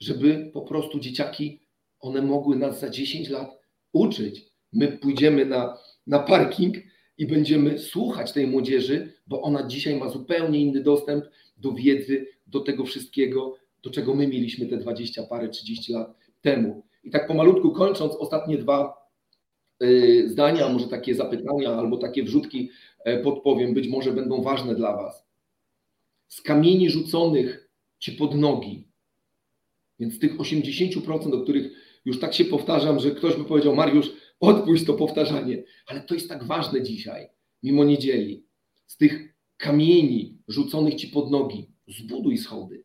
żeby po prostu dzieciaki, one mogły nas za 10 lat uczyć. My pójdziemy na, na parking i będziemy słuchać tej młodzieży, bo ona dzisiaj ma zupełnie inny dostęp do wiedzy, do tego wszystkiego, do czego my mieliśmy te 20 parę, 30 lat temu. I tak pomalutku kończąc, ostatnie dwa y, zdania, może takie zapytania albo takie wrzutki e, podpowiem, być może będą ważne dla Was. Z kamieni rzuconych Ci pod nogi, więc tych 80%, o których już tak się powtarzam, że ktoś by powiedział, Mariusz, odpuść to powtarzanie, ale to jest tak ważne dzisiaj, mimo niedzieli. Z tych kamieni rzuconych Ci pod nogi, zbuduj schody.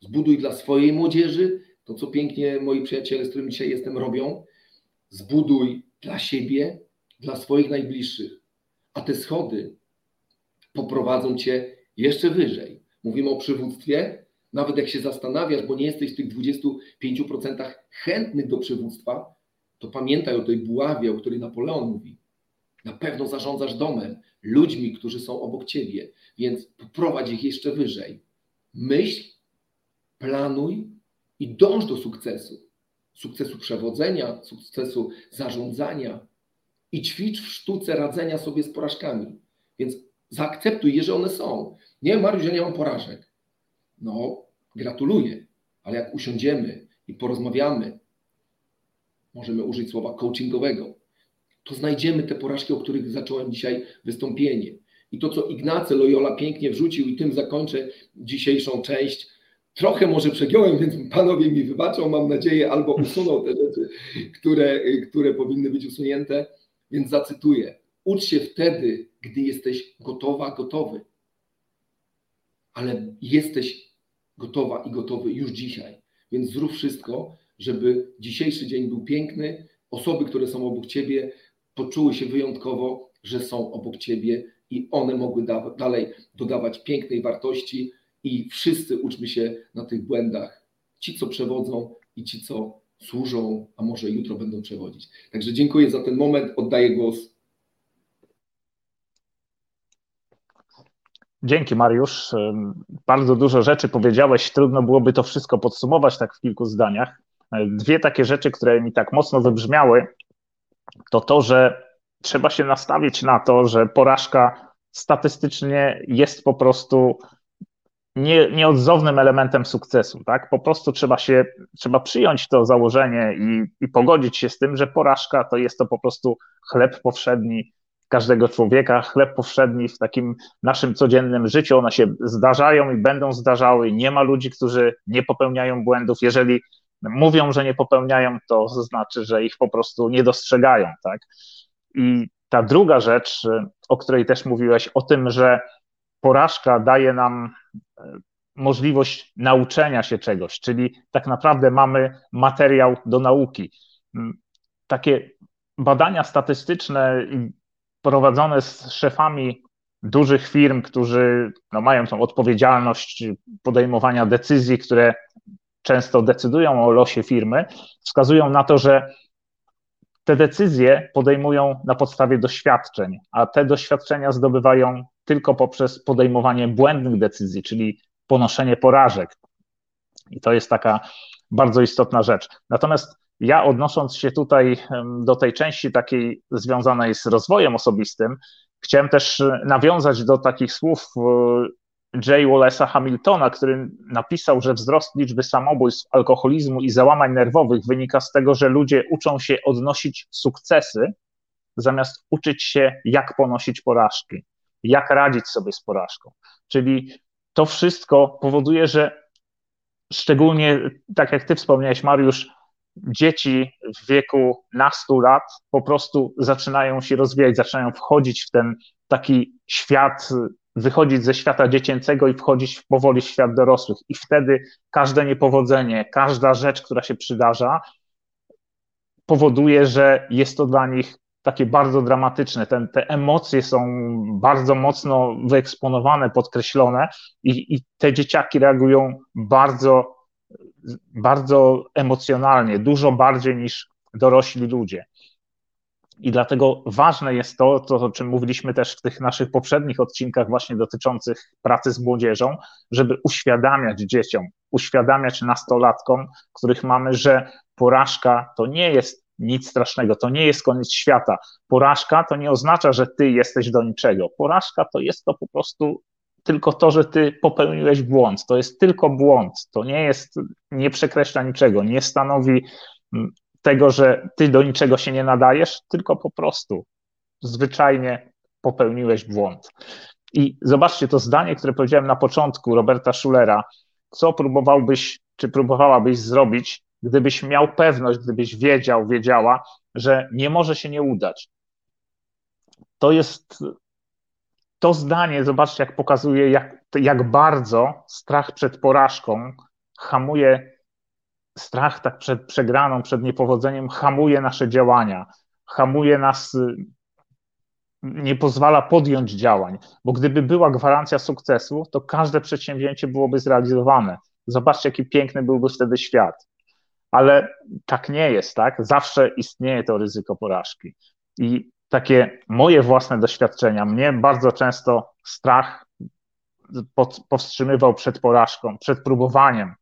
Zbuduj dla swojej młodzieży to, co pięknie moi przyjaciele, z którymi dzisiaj jestem, robią. Zbuduj dla siebie, dla swoich najbliższych. A te schody poprowadzą cię jeszcze wyżej. Mówimy o przywództwie. Nawet jak się zastanawiasz, bo nie jesteś w tych 25% chętnych do przywództwa, to pamiętaj o tej buławie, o której Napoleon mówi. Na pewno zarządzasz domem, ludźmi, którzy są obok ciebie, więc poprowadź ich jeszcze wyżej. Myśl planuj i dąż do sukcesu. Sukcesu przewodzenia, sukcesu zarządzania i ćwicz w sztuce radzenia sobie z porażkami. Więc zaakceptuj je, że one są. Nie, Mariusz, ja nie mam porażek. No, gratuluję, ale jak usiądziemy i porozmawiamy, możemy użyć słowa coachingowego, to znajdziemy te porażki, o których zacząłem dzisiaj wystąpienie. I to, co Ignacy Loyola pięknie wrzucił, i tym zakończę dzisiejszą część, Trochę może przegiąłem, więc panowie mi wybaczą, mam nadzieję, albo usuną te rzeczy, które, które powinny być usunięte. Więc zacytuję. Ucz się wtedy, gdy jesteś gotowa, gotowy. Ale jesteś gotowa i gotowy już dzisiaj. Więc zrób wszystko, żeby dzisiejszy dzień był piękny. Osoby, które są obok ciebie, poczuły się wyjątkowo, że są obok ciebie i one mogły da dalej dodawać pięknej wartości i wszyscy uczmy się na tych błędach. Ci, co przewodzą i ci, co służą, a może jutro będą przewodzić. Także dziękuję za ten moment. Oddaję głos. Dzięki Mariusz. Bardzo dużo rzeczy powiedziałeś. Trudno byłoby to wszystko podsumować tak w kilku zdaniach. Dwie takie rzeczy, które mi tak mocno wybrzmiały, to to, że trzeba się nastawić na to, że porażka statystycznie jest po prostu nie, nieodzownym elementem sukcesu, tak? Po prostu trzeba się, trzeba przyjąć to założenie i, i pogodzić się z tym, że porażka to jest to po prostu chleb powszedni każdego człowieka, chleb powszedni w takim naszym codziennym życiu. One się zdarzają i będą zdarzały. Nie ma ludzi, którzy nie popełniają błędów. Jeżeli mówią, że nie popełniają, to znaczy, że ich po prostu nie dostrzegają, tak? I ta druga rzecz, o której też mówiłeś, o tym, że porażka daje nam e, możliwość nauczenia się czegoś, czyli tak naprawdę mamy materiał do nauki. Mm, takie badania statystyczne prowadzone z szefami dużych firm, którzy no, mają tą odpowiedzialność podejmowania decyzji, które często decydują o losie firmy, wskazują na to, że te decyzje podejmują na podstawie doświadczeń, a te doświadczenia zdobywają tylko poprzez podejmowanie błędnych decyzji, czyli ponoszenie porażek. I to jest taka bardzo istotna rzecz. Natomiast ja odnosząc się tutaj do tej części takiej związanej z rozwojem osobistym, chciałem też nawiązać do takich słów J. Wallace'a Hamiltona, który napisał, że wzrost liczby samobójstw, alkoholizmu i załamań nerwowych wynika z tego, że ludzie uczą się odnosić sukcesy, zamiast uczyć się, jak ponosić porażki, jak radzić sobie z porażką. Czyli to wszystko powoduje, że szczególnie, tak jak ty wspomniałeś, Mariusz, dzieci w wieku nastu lat po prostu zaczynają się rozwijać, zaczynają wchodzić w ten taki świat wychodzić ze świata dziecięcego i wchodzić powoli w świat dorosłych. I wtedy każde niepowodzenie, każda rzecz, która się przydarza, powoduje, że jest to dla nich takie bardzo dramatyczne. Ten, te emocje są bardzo mocno wyeksponowane, podkreślone, i, i te dzieciaki reagują bardzo, bardzo emocjonalnie, dużo bardziej niż dorośli ludzie. I dlatego ważne jest to, to, o czym mówiliśmy też w tych naszych poprzednich odcinkach, właśnie dotyczących pracy z młodzieżą, żeby uświadamiać dzieciom, uświadamiać nastolatkom, których mamy, że porażka to nie jest nic strasznego, to nie jest koniec świata. Porażka to nie oznacza, że ty jesteś do niczego. Porażka to jest to po prostu tylko to, że ty popełniłeś błąd. To jest tylko błąd. To nie jest, nie przekreśla niczego, nie stanowi mm, tego, że ty do niczego się nie nadajesz, tylko po prostu zwyczajnie popełniłeś błąd. I zobaczcie to zdanie, które powiedziałem na początku Roberta Schulera. Co próbowałbyś, czy próbowałabyś zrobić, gdybyś miał pewność, gdybyś wiedział, wiedziała, że nie może się nie udać. To jest to zdanie, zobaczcie, jak pokazuje, jak, jak bardzo strach przed porażką hamuje strach tak przed przegraną, przed niepowodzeniem hamuje nasze działania, hamuje nas, y, nie pozwala podjąć działań, bo gdyby była gwarancja sukcesu, to każde przedsięwzięcie byłoby zrealizowane. Zobaczcie, jaki piękny byłby wtedy świat. Ale tak nie jest, tak? Zawsze istnieje to ryzyko porażki. I takie moje własne doświadczenia, mnie bardzo często strach powstrzymywał przed porażką, przed próbowaniem,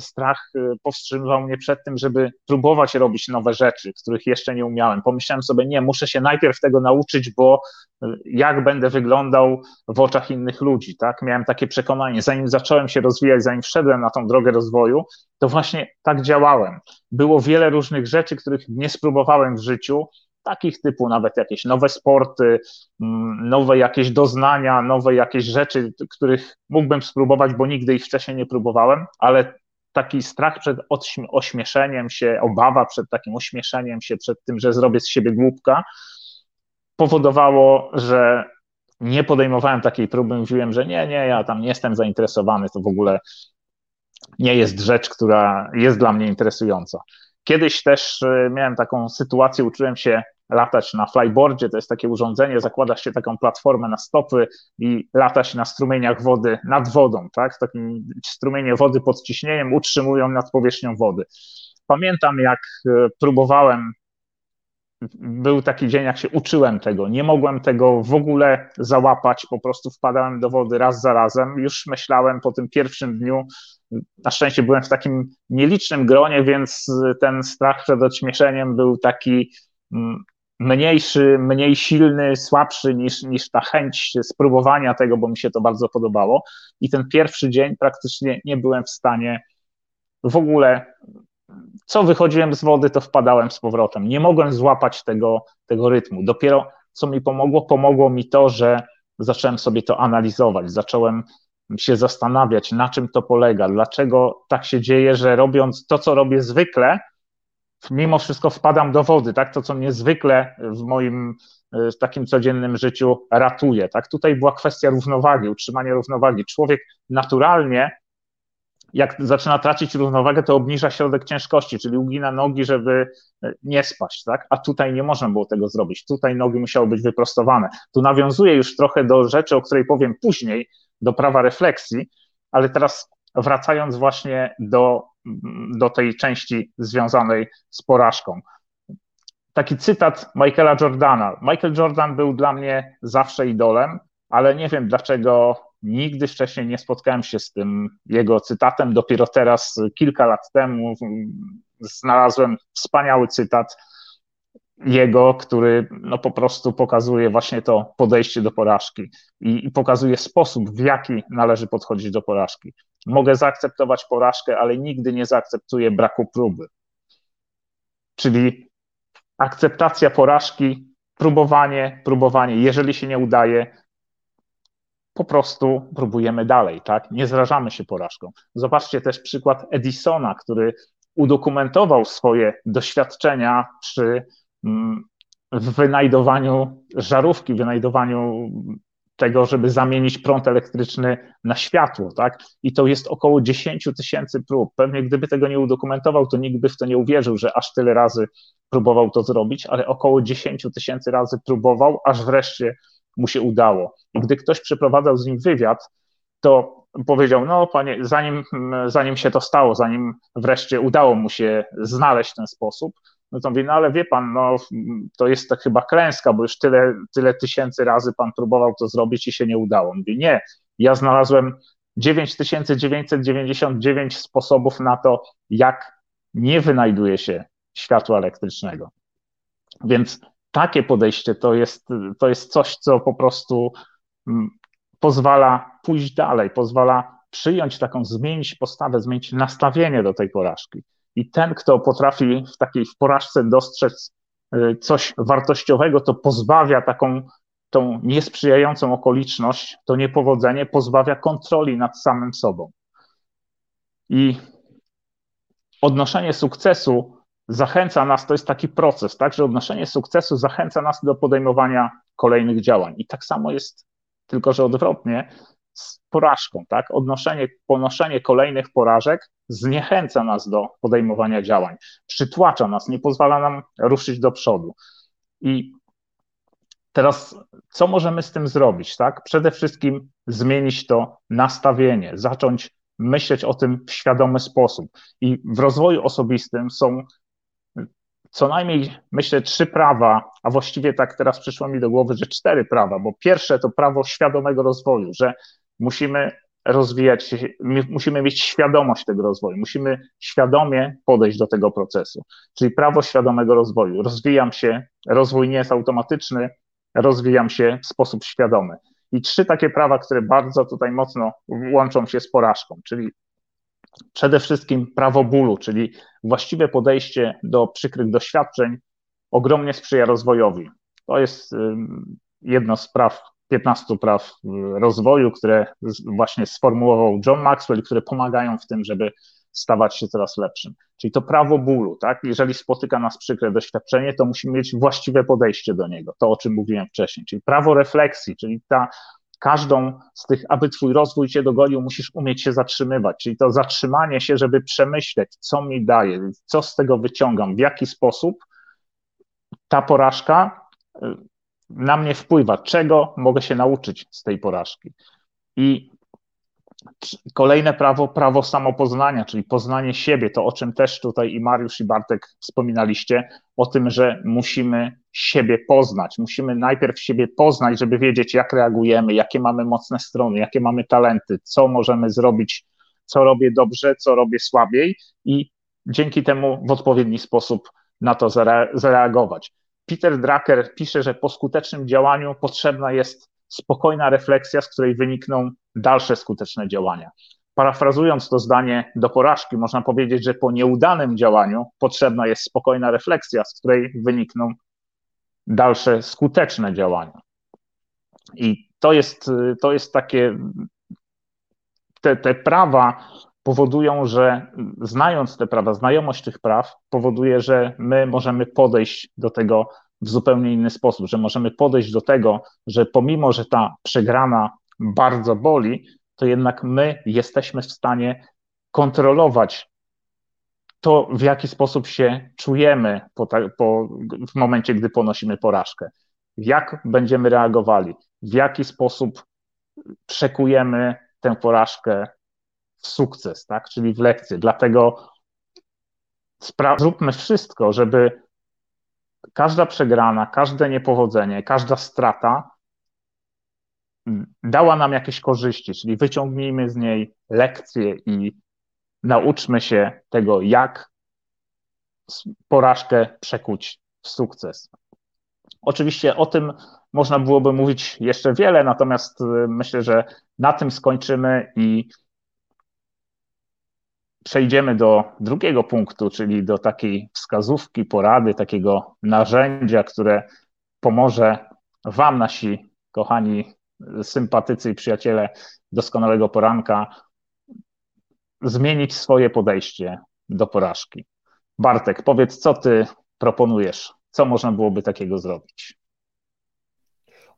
strach y, powstrzymywał mnie przed tym, żeby próbować robić nowe rzeczy, których jeszcze nie umiałem. Pomyślałem sobie, nie, muszę się najpierw tego nauczyć, bo y, jak będę wyglądał w oczach innych ludzi, tak? Miałem takie przekonanie, zanim zacząłem się rozwijać, zanim wszedłem na tą drogę rozwoju, to właśnie tak działałem. Było wiele różnych rzeczy, których nie spróbowałem w życiu, takich typu nawet jakieś nowe sporty, mm, nowe jakieś doznania, nowe jakieś rzeczy, których mógłbym spróbować, bo nigdy ich wcześniej nie próbowałem, ale taki strach przed ośmieszeniem się, obawa przed takim ośmieszeniem się, przed tym, że zrobię z siebie głupka, powodowało, że nie podejmowałem takiej próby, mówiłem, że nie, nie, ja tam nie jestem zainteresowany, to w ogóle nie jest rzecz, która jest dla mnie interesująca. Kiedyś też e, miałem taką sytuację, uczyłem się latać na flyboardzie, to jest takie urządzenie, zakłada się taką platformę na stopy i lata się na strumieniach wody nad wodą, tak? Takim strumienie wody pod ciśnieniem utrzymują nad powierzchnią wody. Pamiętam, jak e, próbowałem, był taki dzień, jak się uczyłem tego, nie mogłem tego w ogóle załapać, po prostu wpadałem do wody raz za razem. Już myślałem po tym pierwszym dniu, na szczęście byłem w takim nielicznym gronie, więc ten strach przed odśmieszeniem był taki mm, mniejszy, mniej silny, słabszy niż, niż ta chęć spróbowania tego, bo mi się to bardzo podobało. I ten pierwszy dzień praktycznie nie byłem w stanie w ogóle, co wychodziłem z wody, to wpadałem z powrotem. Nie mogłem złapać tego, tego rytmu. Dopiero co mi pomogło, pomogło mi to, że zacząłem sobie to analizować, zacząłem się zastanawiać, na czym to polega, dlaczego tak się dzieje, że robiąc to, co robię zwykle, mimo wszystko wpadam do wody, tak? To, co mnie zwykle w moim e, w takim codziennym życiu ratuje, tak? Tutaj była kwestia równowagi, utrzymania równowagi. Człowiek naturalnie, jak zaczyna tracić równowagę, to obniża środek ciężkości, czyli ugina nogi, żeby e, nie spaść, tak? A tutaj nie można było tego zrobić. Tutaj nogi musiały być wyprostowane. Tu nawiązuję już trochę do rzeczy, o której powiem później, do prawa refleksji, ale teraz wracając właśnie do do tej części związanej z porażką. Taki cytat Michaela Jordana. Michael Jordan był dla mnie zawsze idolem, ale nie wiem dlaczego nigdy wcześniej nie spotkałem się z tym jego cytatem. Dopiero teraz, kilka lat temu, znalazłem wspaniały cytat jego, który no po prostu pokazuje właśnie to podejście do porażki i, i pokazuje sposób, w jaki należy podchodzić do porażki. Mogę zaakceptować porażkę, ale nigdy nie zaakceptuję braku próby. Czyli akceptacja porażki, próbowanie, próbowanie. Jeżeli się nie udaje, po prostu próbujemy dalej, tak? Nie zrażamy się porażką. Zobaczcie też przykład Edisona, który udokumentował swoje doświadczenia przy mm, wynajdowaniu żarówki, wynajdowaniu tego, żeby zamienić prąd elektryczny na światło, tak? I to jest około 10 tysięcy prób. Pewnie gdyby tego nie udokumentował, to nikt by w to nie uwierzył, że aż tyle razy próbował to zrobić, ale około 10 tysięcy razy próbował, aż wreszcie mu się udało. I gdy ktoś przeprowadzał z nim wywiad, to powiedział, no panie, zanim, zanim się to stało, zanim wreszcie udało mu się znaleźć ten sposób, no to mówi, no ale wie pan, no to jest to chyba klęska, bo już tyle, tyle tysięcy razy pan próbował to zrobić i się nie udało. Mówi, nie, ja znalazłem 9999 sposobów na to, jak nie wynajduje się światła elektrycznego. Więc takie podejście to jest, to jest coś, co po prostu mm, pozwala pójść dalej, pozwala przyjąć taką, zmienić postawę, zmienić nastawienie do tej porażki. I ten, kto potrafi w takiej w porażce dostrzec y, coś wartościowego, to pozbawia taką tą niesprzyjającą okoliczność, to niepowodzenie pozbawia kontroli nad samym sobą. I odnoszenie sukcesu zachęca nas, to jest taki proces, tak, że odnoszenie sukcesu zachęca nas do podejmowania kolejnych działań. I tak samo jest, tylko że odwrotnie, z porażką, tak? Odnoszenie, ponoszenie kolejnych porażek zniechęca nas do podejmowania działań, przytłacza nas, nie pozwala nam ruszyć do przodu. I teraz, co możemy z tym zrobić, tak? Przede wszystkim zmienić to nastawienie, zacząć myśleć o tym w świadomy sposób. I w rozwoju osobistym są co najmniej, myślę, trzy prawa, a właściwie tak teraz przyszło mi do głowy, że cztery prawa, bo pierwsze to prawo świadomego rozwoju, że musimy rozwijać się, musimy mieć świadomość tego rozwoju, musimy świadomie podejść do tego procesu, czyli prawo świadomego rozwoju. Rozwijam się, rozwój nie jest automatyczny, rozwijam się w sposób świadomy. I trzy takie prawa, które bardzo tutaj mocno łączą się z porażką, czyli przede wszystkim prawo bólu, czyli właściwe podejście do przykrych doświadczeń ogromnie sprzyja rozwojowi. To jest jedno z praw, 15 praw y, rozwoju, które właśnie sformułował John Maxwell, które pomagają w tym, żeby stawać się coraz lepszym. Czyli to prawo bólu, tak? Jeżeli spotyka nas przykre doświadczenie, to musimy mieć właściwe podejście do niego, to o czym mówiłem wcześniej, czyli prawo refleksji, czyli ta każdą z tych, aby twój rozwój cię dogonił, musisz umieć się zatrzymywać, czyli to zatrzymanie się, żeby przemyśleć, co mi daje, co z tego wyciągam, w jaki sposób ta porażka y, na mnie wpływa, czego mogę się nauczyć z tej porażki. I Kolejne prawo, prawo samopoznania, czyli poznanie siebie, to o czym też tutaj i Mariusz i Bartek wspominaliście, o tym, że musimy siebie poznać. Musimy najpierw siebie poznać, żeby wiedzieć, jak reagujemy, jakie mamy mocne strony, jakie mamy talenty, co możemy zrobić, co robię dobrze, co robię słabiej i dzięki temu w odpowiedni sposób na to zareagować. Peter Drucker pisze, że po skutecznym działaniu potrzebna jest spokojna refleksja, z której wynikną dalsze skuteczne działania. Parafrazując to zdanie do porażki, można powiedzieć, że po nieudanym działaniu potrzebna jest spokojna refleksja, z której wynikną dalsze skuteczne działania. I to jest, to jest takie, te, te prawa powodują, że znając te prawa, znajomość tych praw powoduje, że my możemy podejść do tego w zupełnie inny sposób, że możemy podejść do tego, że pomimo, że ta przegrana bardzo boli, to jednak my jesteśmy w stanie kontrolować to, w jaki sposób się czujemy po, po, w momencie, gdy ponosimy porażkę. Jak będziemy reagowali, w jaki sposób przekujemy tę porażkę w sukces, tak? czyli w lekcję. Dlatego zróbmy wszystko, żeby każda przegrana, każde niepowodzenie, każda strata dała nam jakieś korzyści, czyli wyciągnijmy z niej lekcje i nauczmy się tego, jak porażkę przekuć w sukces. Oczywiście o tym można byłoby mówić jeszcze wiele, natomiast y, myślę, że na tym skończymy i przejdziemy do drugiego punktu, czyli do takiej wskazówki, porady, takiego narzędzia, które pomoże Wam, nasi kochani sympatycy i przyjaciele doskonałego poranka, zmienić swoje podejście do porażki. Bartek, powiedz, co Ty proponujesz? Co można byłoby takiego zrobić?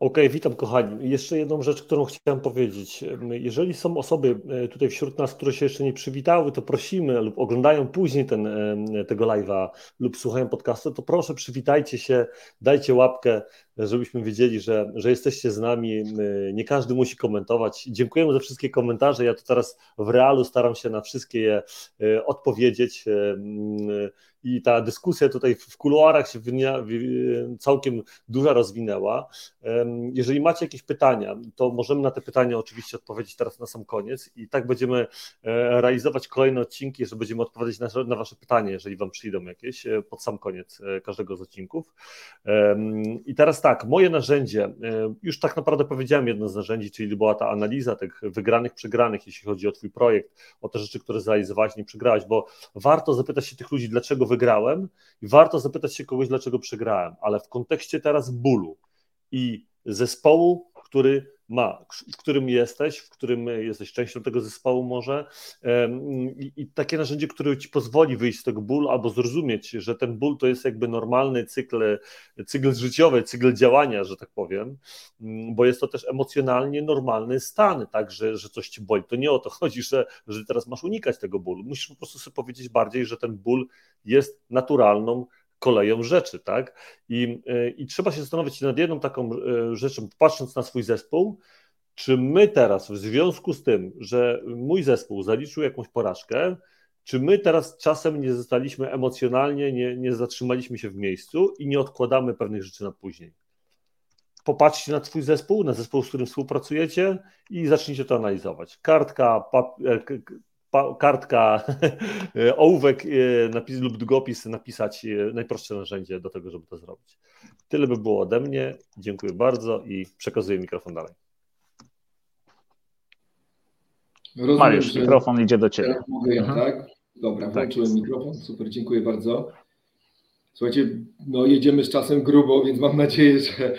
OK, witam kochani. Jeszcze jedną rzecz, którą chciałem powiedzieć. Jeżeli są osoby e, tutaj wśród nas, które się jeszcze nie przywitały, to prosimy lub oglądają później ten, e, tego live'a lub słuchają podcastu, to proszę przywitajcie się, dajcie łapkę, żebyśmy wiedzieli, że, że jesteście z nami. Nie każdy musi komentować. Dziękujemy za wszystkie komentarze. Ja to teraz w realu staram się na wszystkie je e, odpowiedzieć i ta dyskusja tutaj w kuluarach się całkiem duża rozwinęła. Jeżeli macie jakieś pytania, to możemy na te pytania oczywiście odpowiedzieć teraz na sam koniec i tak będziemy e, realizować kolejne odcinki, że będziemy odpowiadać na, Wasze pytania, jeżeli Wam przyjdą jakieś e, pod sam koniec e, każdego z odcinków. I teraz tak, moje narzędzie, już tak naprawdę powiedziałem jedno z narzędzi, czyli była ta analiza tych wygranych, przegranych, jeśli chodzi o Twój projekt, o te rzeczy, które zrealizowałeś, nie przegrałeś, bo warto zapytać się tych ludzi, dlaczego wygrałem i warto zapytać się kogoś, dlaczego przegrałem, ale w kontekście teraz bólu i zespołu, który ma, w którym jesteś, w którym jesteś częścią tego zespołu może i, i, takie narzędzie, które ci pozwoli wyjść z tego bólu albo zrozumieć, że ten ból to jest jakby normalny cykl, cykl życiowy, cykl działania, że tak powiem, mm, bo jest to też emocjonalnie normalny stan, tak, że, że coś ci boli. To nie o to chodzi, że, że teraz masz unikać tego bólu. Musisz po prostu sobie powiedzieć bardziej, że ten ból jest naturalną koleją rzeczy, tak? I, e, I trzeba się zastanowić nad jedną taką e, rzeczą, patrząc na swój zespół, czy my teraz, w związku z tym, że mój zespół zaliczył jakąś porażkę, czy my teraz czasem nie zostaliśmy emocjonalnie, nie, nie zatrzymaliśmy się w miejscu i nie odkładamy pewnych rzeczy na później? Popatrzcie na Twój zespół, na zespół, z którym współpracujecie i zacznijcie to analizować. Kartka, papier, kartka, (laughs) ołówek e, napis, lub długopis napisać e, najprostsze narzędzie do tego, żeby to zrobić. Tyle by było ode mnie. Dziękuję bardzo i przekazuję mikrofon dalej. Rozumiem, Mariusz, mikrofon idzie do Ciebie. Mogę ja, mhm. tak? Dobra, tak włączyłem tak mikrofon. Super, dziękuję bardzo. Słuchajcie, no jedziemy z czasem grubo, więc mam nadzieję, że,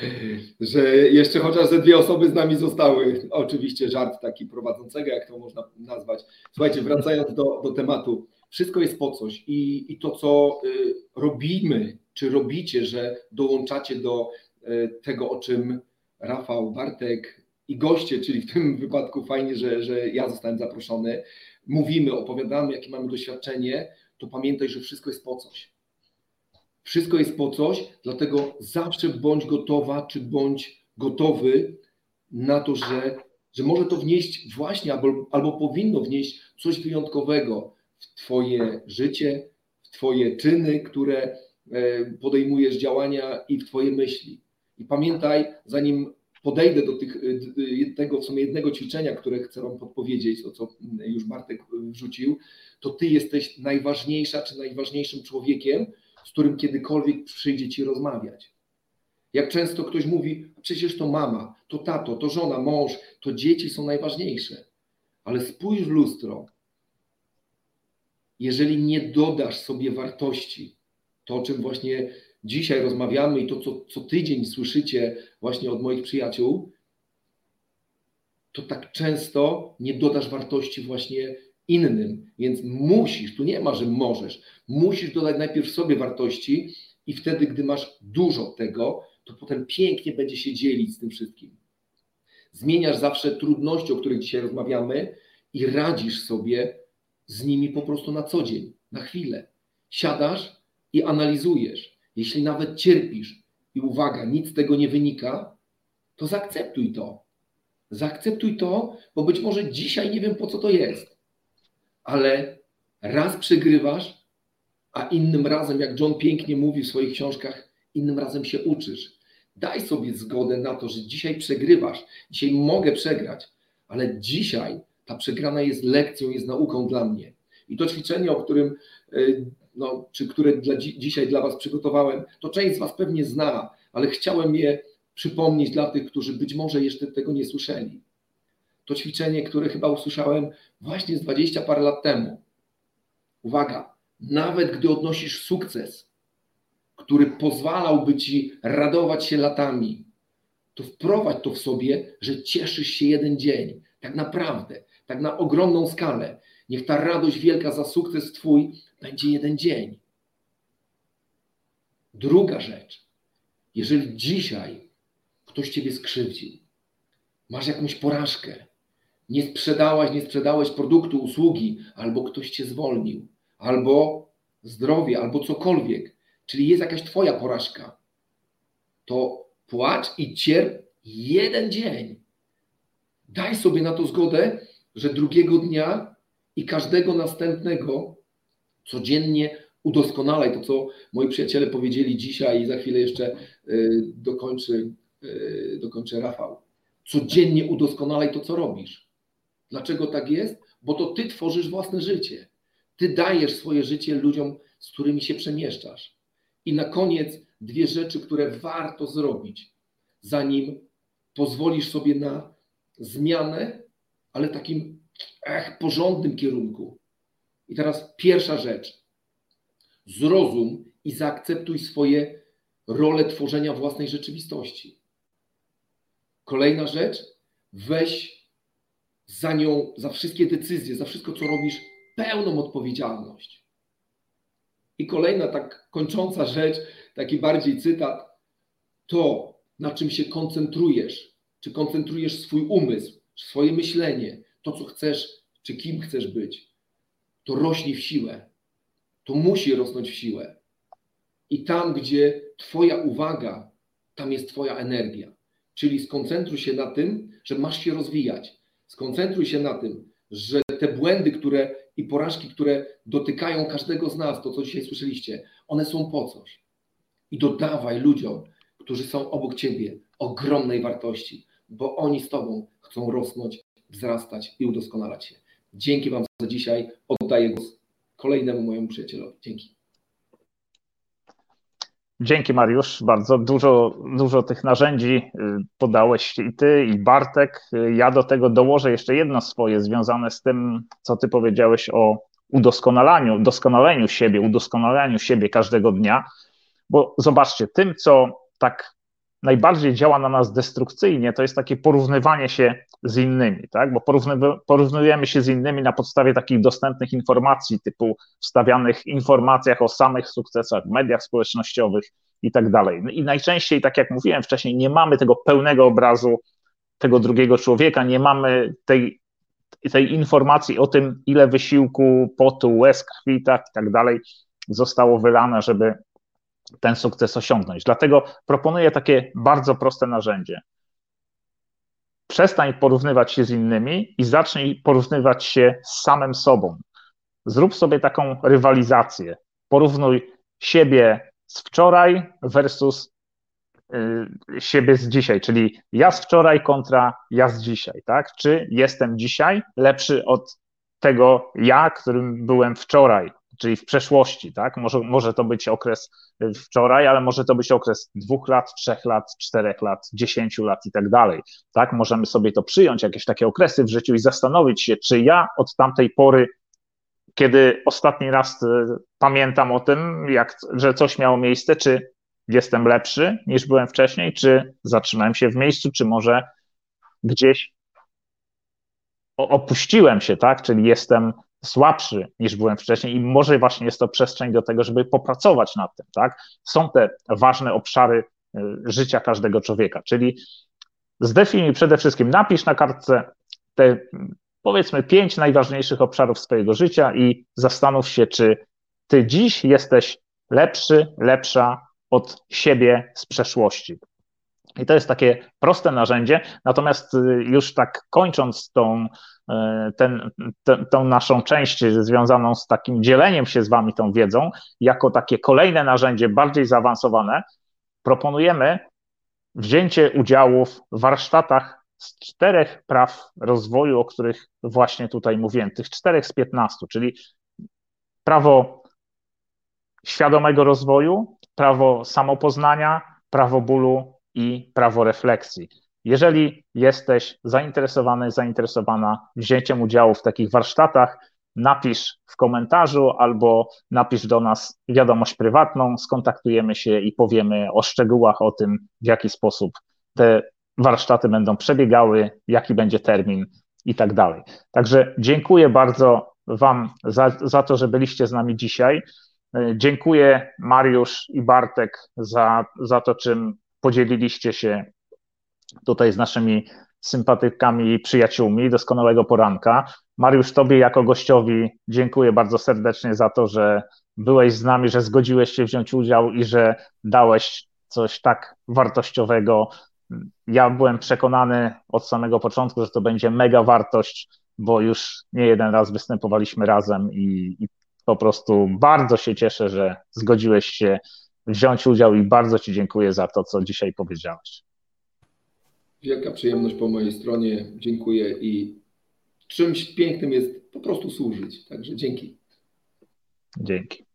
że jeszcze chociaż ze dwie osoby z nami zostały. Oczywiście żart taki prowadzącego, jak to można nazwać. Słuchajcie, wracając do, do tematu, wszystko jest po coś i, i to, co y, robimy, czy robicie, że dołączacie do y, tego, o czym Rafał, Bartek i goście, czyli w tym wypadku fajnie, że, że ja zostałem zaproszony, mówimy, opowiadamy, jakie mamy doświadczenie, to pamiętaj, że wszystko jest po coś wszystko jest po coś, dlatego zawsze bądź gotowa, czy bądź gotowy na to, że, że może to wnieść właśnie, albo, albo powinno wnieść coś wyjątkowego w Twoje życie, w Twoje czyny, które e, podejmujesz działania i w Twoje myśli. I pamiętaj, zanim podejdę do tych, e, tego w sumie jednego ćwiczenia, które chcę Wam podpowiedzieć, to co już Bartek wrzucił, to Ty jesteś najważniejsza czy najważniejszym człowiekiem, z którym kiedykolwiek przyjdzie ci rozmawiać. Jak często ktoś mówi, przecież to mama, to tato, to żona, mąż, to dzieci są najważniejsze. Ale spójrz w lustro. Jeżeli nie dodasz sobie wartości, to o czym właśnie dzisiaj rozmawiamy i to, co co tydzień słyszycie właśnie od moich przyjaciół, to tak często nie dodasz wartości właśnie innym. Więc musisz, tu nie ma, że możesz, musisz dodać najpierw sobie wartości i wtedy, gdy masz dużo tego, to potem pięknie będzie się dzielić z tym wszystkim. Zmieniasz zawsze trudności, o których dzisiaj rozmawiamy i radzisz sobie z nimi po prostu na co dzień, na chwilę. Siadasz i analizujesz. Jeśli nawet cierpisz i uwaga, nic z tego nie wynika, to zaakceptuj to. Zaakceptuj to, bo być może dzisiaj nie wiem po co to jest ale raz przegrywasz, a innym razem, jak John pięknie mówi w swoich książkach, innym razem się uczysz. Daj sobie zgodę na to, że dzisiaj przegrywasz, dzisiaj mogę przegrać, ale dzisiaj ta przegrana jest lekcją, jest nauką dla mnie. I to ćwiczenie, o którym y, no, czy które dla, dzisiaj dla Was przygotowałem, to część z Was pewnie zna, ale chciałem je przypomnieć dla tych, którzy być może jeszcze tego nie słyszeli. To ćwiczenie, które chyba usłyszałem właśnie z 20 parę lat temu. Uwaga, nawet gdy odnosisz sukces, który pozwalałby Ci radować się latami, to wprowadź to w sobie, że cieszysz się jeden dzień. Tak naprawdę, tak na ogromną skalę. Niech ta radość wielka za sukces Twój będzie jeden dzień. Druga rzecz. Jeżeli dzisiaj ktoś Ciebie skrzywdził, masz jakąś porażkę, nie sprzedałaś, nie sprzedałeś produktu, usługi, albo ktoś Cię zwolnił, albo zdrowie, albo cokolwiek, czyli jest jakaś Twoja porażka, to płacz i cierp jeden dzień. Daj sobie na to zgodę, że drugiego dnia i każdego następnego codziennie udoskonalaj to, co moi przyjaciele powiedzieli dzisiaj i za chwilę jeszcze y, dokończy, y, dokończy Rafał. Codziennie udoskonalaj to, co robisz. Dlaczego tak jest? Bo to ty tworzysz własne życie. Ty dajesz swoje życie ludziom, z którymi się przemieszczasz. I na koniec dwie rzeczy, które warto zrobić, zanim pozwolisz sobie na zmianę, ale takim ech, porządnym kierunku. I teraz pierwsza rzecz. Zrozum i zaakceptuj swoje role tworzenia własnej rzeczywistości. Kolejna rzecz. Weź za nią, za wszystkie decyzje, za wszystko, co robisz, pełną odpowiedzialność. I kolejna tak kończąca rzecz, taki bardziej cytat, to, na czym się koncentrujesz, czy koncentrujesz swój umysł, swoje myślenie, to, co chcesz, czy kim chcesz być, to rośnie w siłę. To musi rosnąć w siłę. I tam, gdzie Twoja uwaga, tam jest Twoja energia. Czyli skoncentruj się na tym, że masz się rozwijać. Skoncentruj się na tym, że te błędy, które i porażki, które dotykają każdego z nas, to co dzisiaj słyszeliście, one są po coś. I dodawaj ludziom, którzy są obok ciebie, ogromnej wartości, bo oni z tobą chcą rosnąć, wzrastać i udoskonalać się. Dzięki Wam za dzisiaj. Oddaję głos kolejnemu mojemu przyjacielowi. Dzięki. Dzięki Mariusz, bardzo dużo, dużo tych narzędzi y, podałeś i ty, i Bartek. Ja do tego dołożę jeszcze jedno swoje związane z tym, co ty powiedziałeś o udoskonalaniu, doskonaleniu siebie, udoskonalaniu siebie każdego dnia, bo zobaczcie, tym, co tak najbardziej działa na nas destrukcyjnie, to jest takie porównywanie się z innymi, tak? bo porównujemy się z innymi na podstawie takich dostępnych informacji, typu wstawianych informacjach o samych sukcesach w mediach społecznościowych i tak dalej. No I najczęściej, tak jak mówiłem wcześniej, nie mamy tego pełnego obrazu tego drugiego człowieka, nie mamy tej, tej informacji o tym, ile wysiłku, potu, łez, krwi tak, i tak dalej zostało wylane, żeby ten sukces osiągnąć. Dlatego proponuję takie bardzo proste narzędzie. Przestań porównywać się z innymi i zacznij porównywać się z samym sobą. Zrób sobie taką rywalizację. Porównuj siebie z wczoraj versus y, siebie z dzisiaj, czyli ja z wczoraj kontra ja z dzisiaj, tak? Czy jestem dzisiaj lepszy od tego ja, którym byłem wczoraj? Czyli w przeszłości, tak? Może, może to być okres wczoraj, ale może to być okres dwóch lat, trzech lat, czterech lat, dziesięciu lat i tak dalej, tak? Możemy sobie to przyjąć, jakieś takie okresy w życiu i zastanowić się, czy ja od tamtej pory, kiedy ostatni raz e, pamiętam o tym, jak, że coś miało miejsce, czy jestem lepszy niż byłem wcześniej, czy zatrzymałem się w miejscu, czy może gdzieś opuściłem się, tak? Czyli jestem słabszy niż byłem wcześniej i może właśnie jest to przestrzeń do tego, żeby popracować nad tym, tak? Są te ważne obszary y, życia każdego człowieka, czyli zdefiniuj przede wszystkim, napisz na kartce te powiedzmy pięć najważniejszych obszarów swojego życia i zastanów się, czy ty dziś jesteś lepszy, lepsza od siebie z przeszłości. I to jest takie proste narzędzie, natomiast y, już tak kończąc tą, y, ten, ten, tą naszą część związaną z takim dzieleniem się z Wami tą wiedzą, jako takie kolejne narzędzie bardziej zaawansowane, proponujemy wzięcie udziału w warsztatach z czterech praw rozwoju, o których właśnie tutaj mówiłem, tych czterech z piętnastu, czyli prawo świadomego rozwoju, prawo samopoznania, prawo bólu i prawo refleksji. Jeżeli jesteś zainteresowany, zainteresowana wzięciem udziału w takich warsztatach, napisz w komentarzu albo napisz do nas wiadomość prywatną, skontaktujemy się i powiemy o szczegółach o tym, w jaki sposób te warsztaty będą przebiegały, jaki będzie termin i tak dalej. Także dziękuję bardzo Wam za, za to, że byliście z nami dzisiaj. Dziękuję Mariusz i Bartek za, za to, czym podzieliliście się tutaj z naszymi sympatykami i przyjaciółmi doskonałego poranka. Mariusz, Tobie jako gościowi dziękuję bardzo serdecznie za to, że byłeś z nami, że zgodziłeś się wziąć udział i że dałeś coś tak wartościowego. Ja byłem przekonany od samego początku, że to będzie mega wartość, bo już nie jeden raz występowaliśmy razem i, i po prostu bardzo się cieszę, że zgodziłeś się wziąć udział i bardzo Ci dziękuję za to, co dzisiaj powiedziałeś. Wielka przyjemność po mojej stronie. Dziękuję i czymś pięknym jest po prostu służyć. Także dzięki. Dzięki.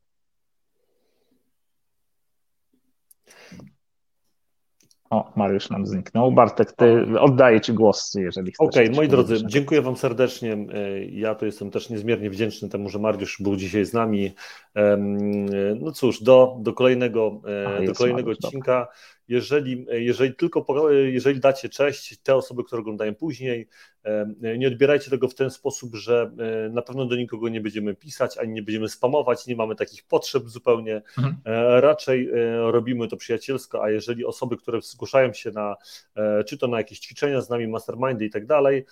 O, Mariusz nam zniknął. Bartek, ty oddaję Ci głos, jeżeli chcesz. Okej, okay, moi drodzy, dziękuję Wam serdecznie. Ja to jestem też niezmiernie wdzięczny temu, że Mariusz był dzisiaj z nami. No cóż, do, do kolejnego, A, do kolejnego Mariusz, odcinka. Dobra jeżeli, jeżeli tylko jeżeli dacie cześć, te osoby, które oglądają później, nie odbierajcie tego w ten sposób, że e, na pewno do nikogo nie będziemy pisać, ani nie będziemy spamować, nie mamy takich potrzeb zupełnie. Mhm. E, raczej e, robimy to przyjacielsko, a jeżeli osoby, które zgłaszają się na, czy to na jakieś ćwiczenia z nami, mastermindy i tak dalej,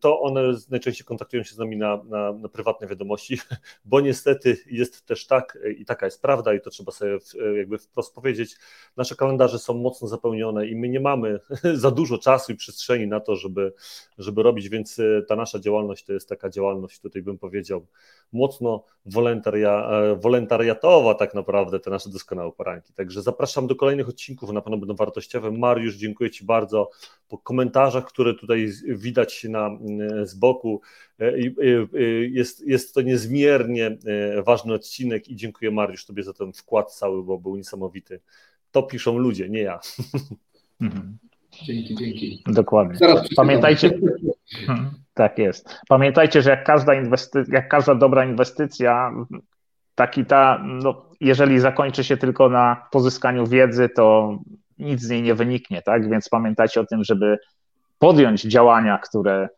to one najczęściej kontaktują się z nami na, na, na prywatne wiadomości, (laughs) bo niestety jest też tak i taka jest prawda i to trzeba sobie jakby wprost powiedzieć, nasze kalendarze są mocno zapełnione i my nie mamy (laughs) za dużo czasu i przestrzeni na to, żeby, żeby robić, więc e, ta nasza działalność to jest taka działalność, tutaj bym powiedział, mocno wolontaria, e, wolontariatowa tak naprawdę, te nasze doskonałe poranki. Także zapraszam do kolejnych odcinków, na pewno będą wartościowe. Mariusz, dziękuję Ci bardzo po komentarzach, które tutaj widać na, z boku. E, jest, jest to niezmiernie ważny odcinek i dziękuję Mariusz Tobie za ten wkład cały, bo był niesamowity to piszą ludzie, nie ja. Mhm. Dzięki, dzięki. Dokładnie. Pamiętajcie, mhm. tak jest. Pamiętajcie, że jak każda, inwesty... jak każda dobra inwestycja, taki ta, no, jeżeli zakończy się tylko na pozyskaniu wiedzy, to nic z niej nie wyniknie, tak? Więc pamiętajcie o tym, żeby podjąć działania, które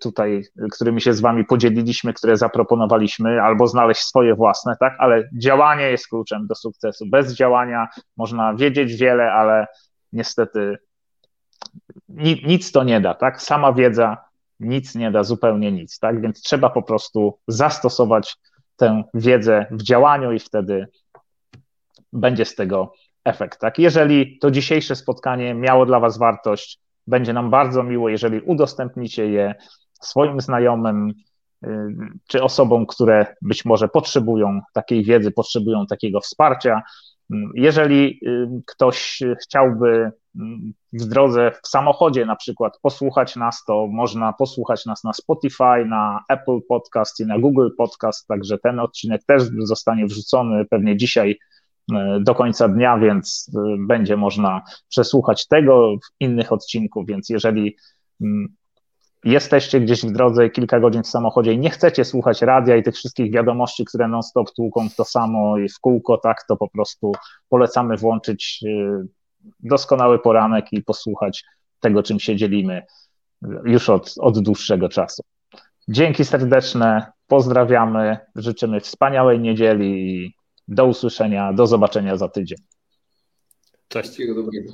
tutaj, którymi się z Wami podzieliliśmy, które zaproponowaliśmy, albo znaleźć swoje własne, tak? Ale działanie jest kluczem do sukcesu. Bez działania można wiedzieć wiele, ale niestety nic to nie da, tak? Sama wiedza nic nie da, zupełnie nic, tak? Więc trzeba po prostu zastosować tę wiedzę w działaniu i wtedy będzie z tego efekt, tak? Jeżeli to dzisiejsze spotkanie miało dla Was wartość, będzie nam bardzo miło, jeżeli udostępnicie je swoim znajomym y, czy osobom, które być może potrzebują takiej wiedzy, potrzebują takiego wsparcia. Jeżeli y, ktoś chciałby w drodze w samochodzie na przykład posłuchać nas, to można posłuchać nas na Spotify, na Apple Podcast i na Google Podcast, także ten odcinek też zostanie wrzucony pewnie dzisiaj do końca dnia, więc e, będzie można przesłuchać tego w innych odcinków, więc jeżeli mm, jesteście gdzieś w drodze kilka godzin w samochodzie i nie chcecie słuchać radia i tych wszystkich wiadomości, które non-stop tłuką w to samo i w kółko, tak, to po prostu polecamy włączyć e, doskonały poranek i posłuchać tego, czym się dzielimy już od, od dłuższego czasu. Dzięki serdeczne, pozdrawiamy, życzymy wspaniałej niedzieli do usłyszenia, do zobaczenia za tydzień. Cześć. Wszystkiego dobrego.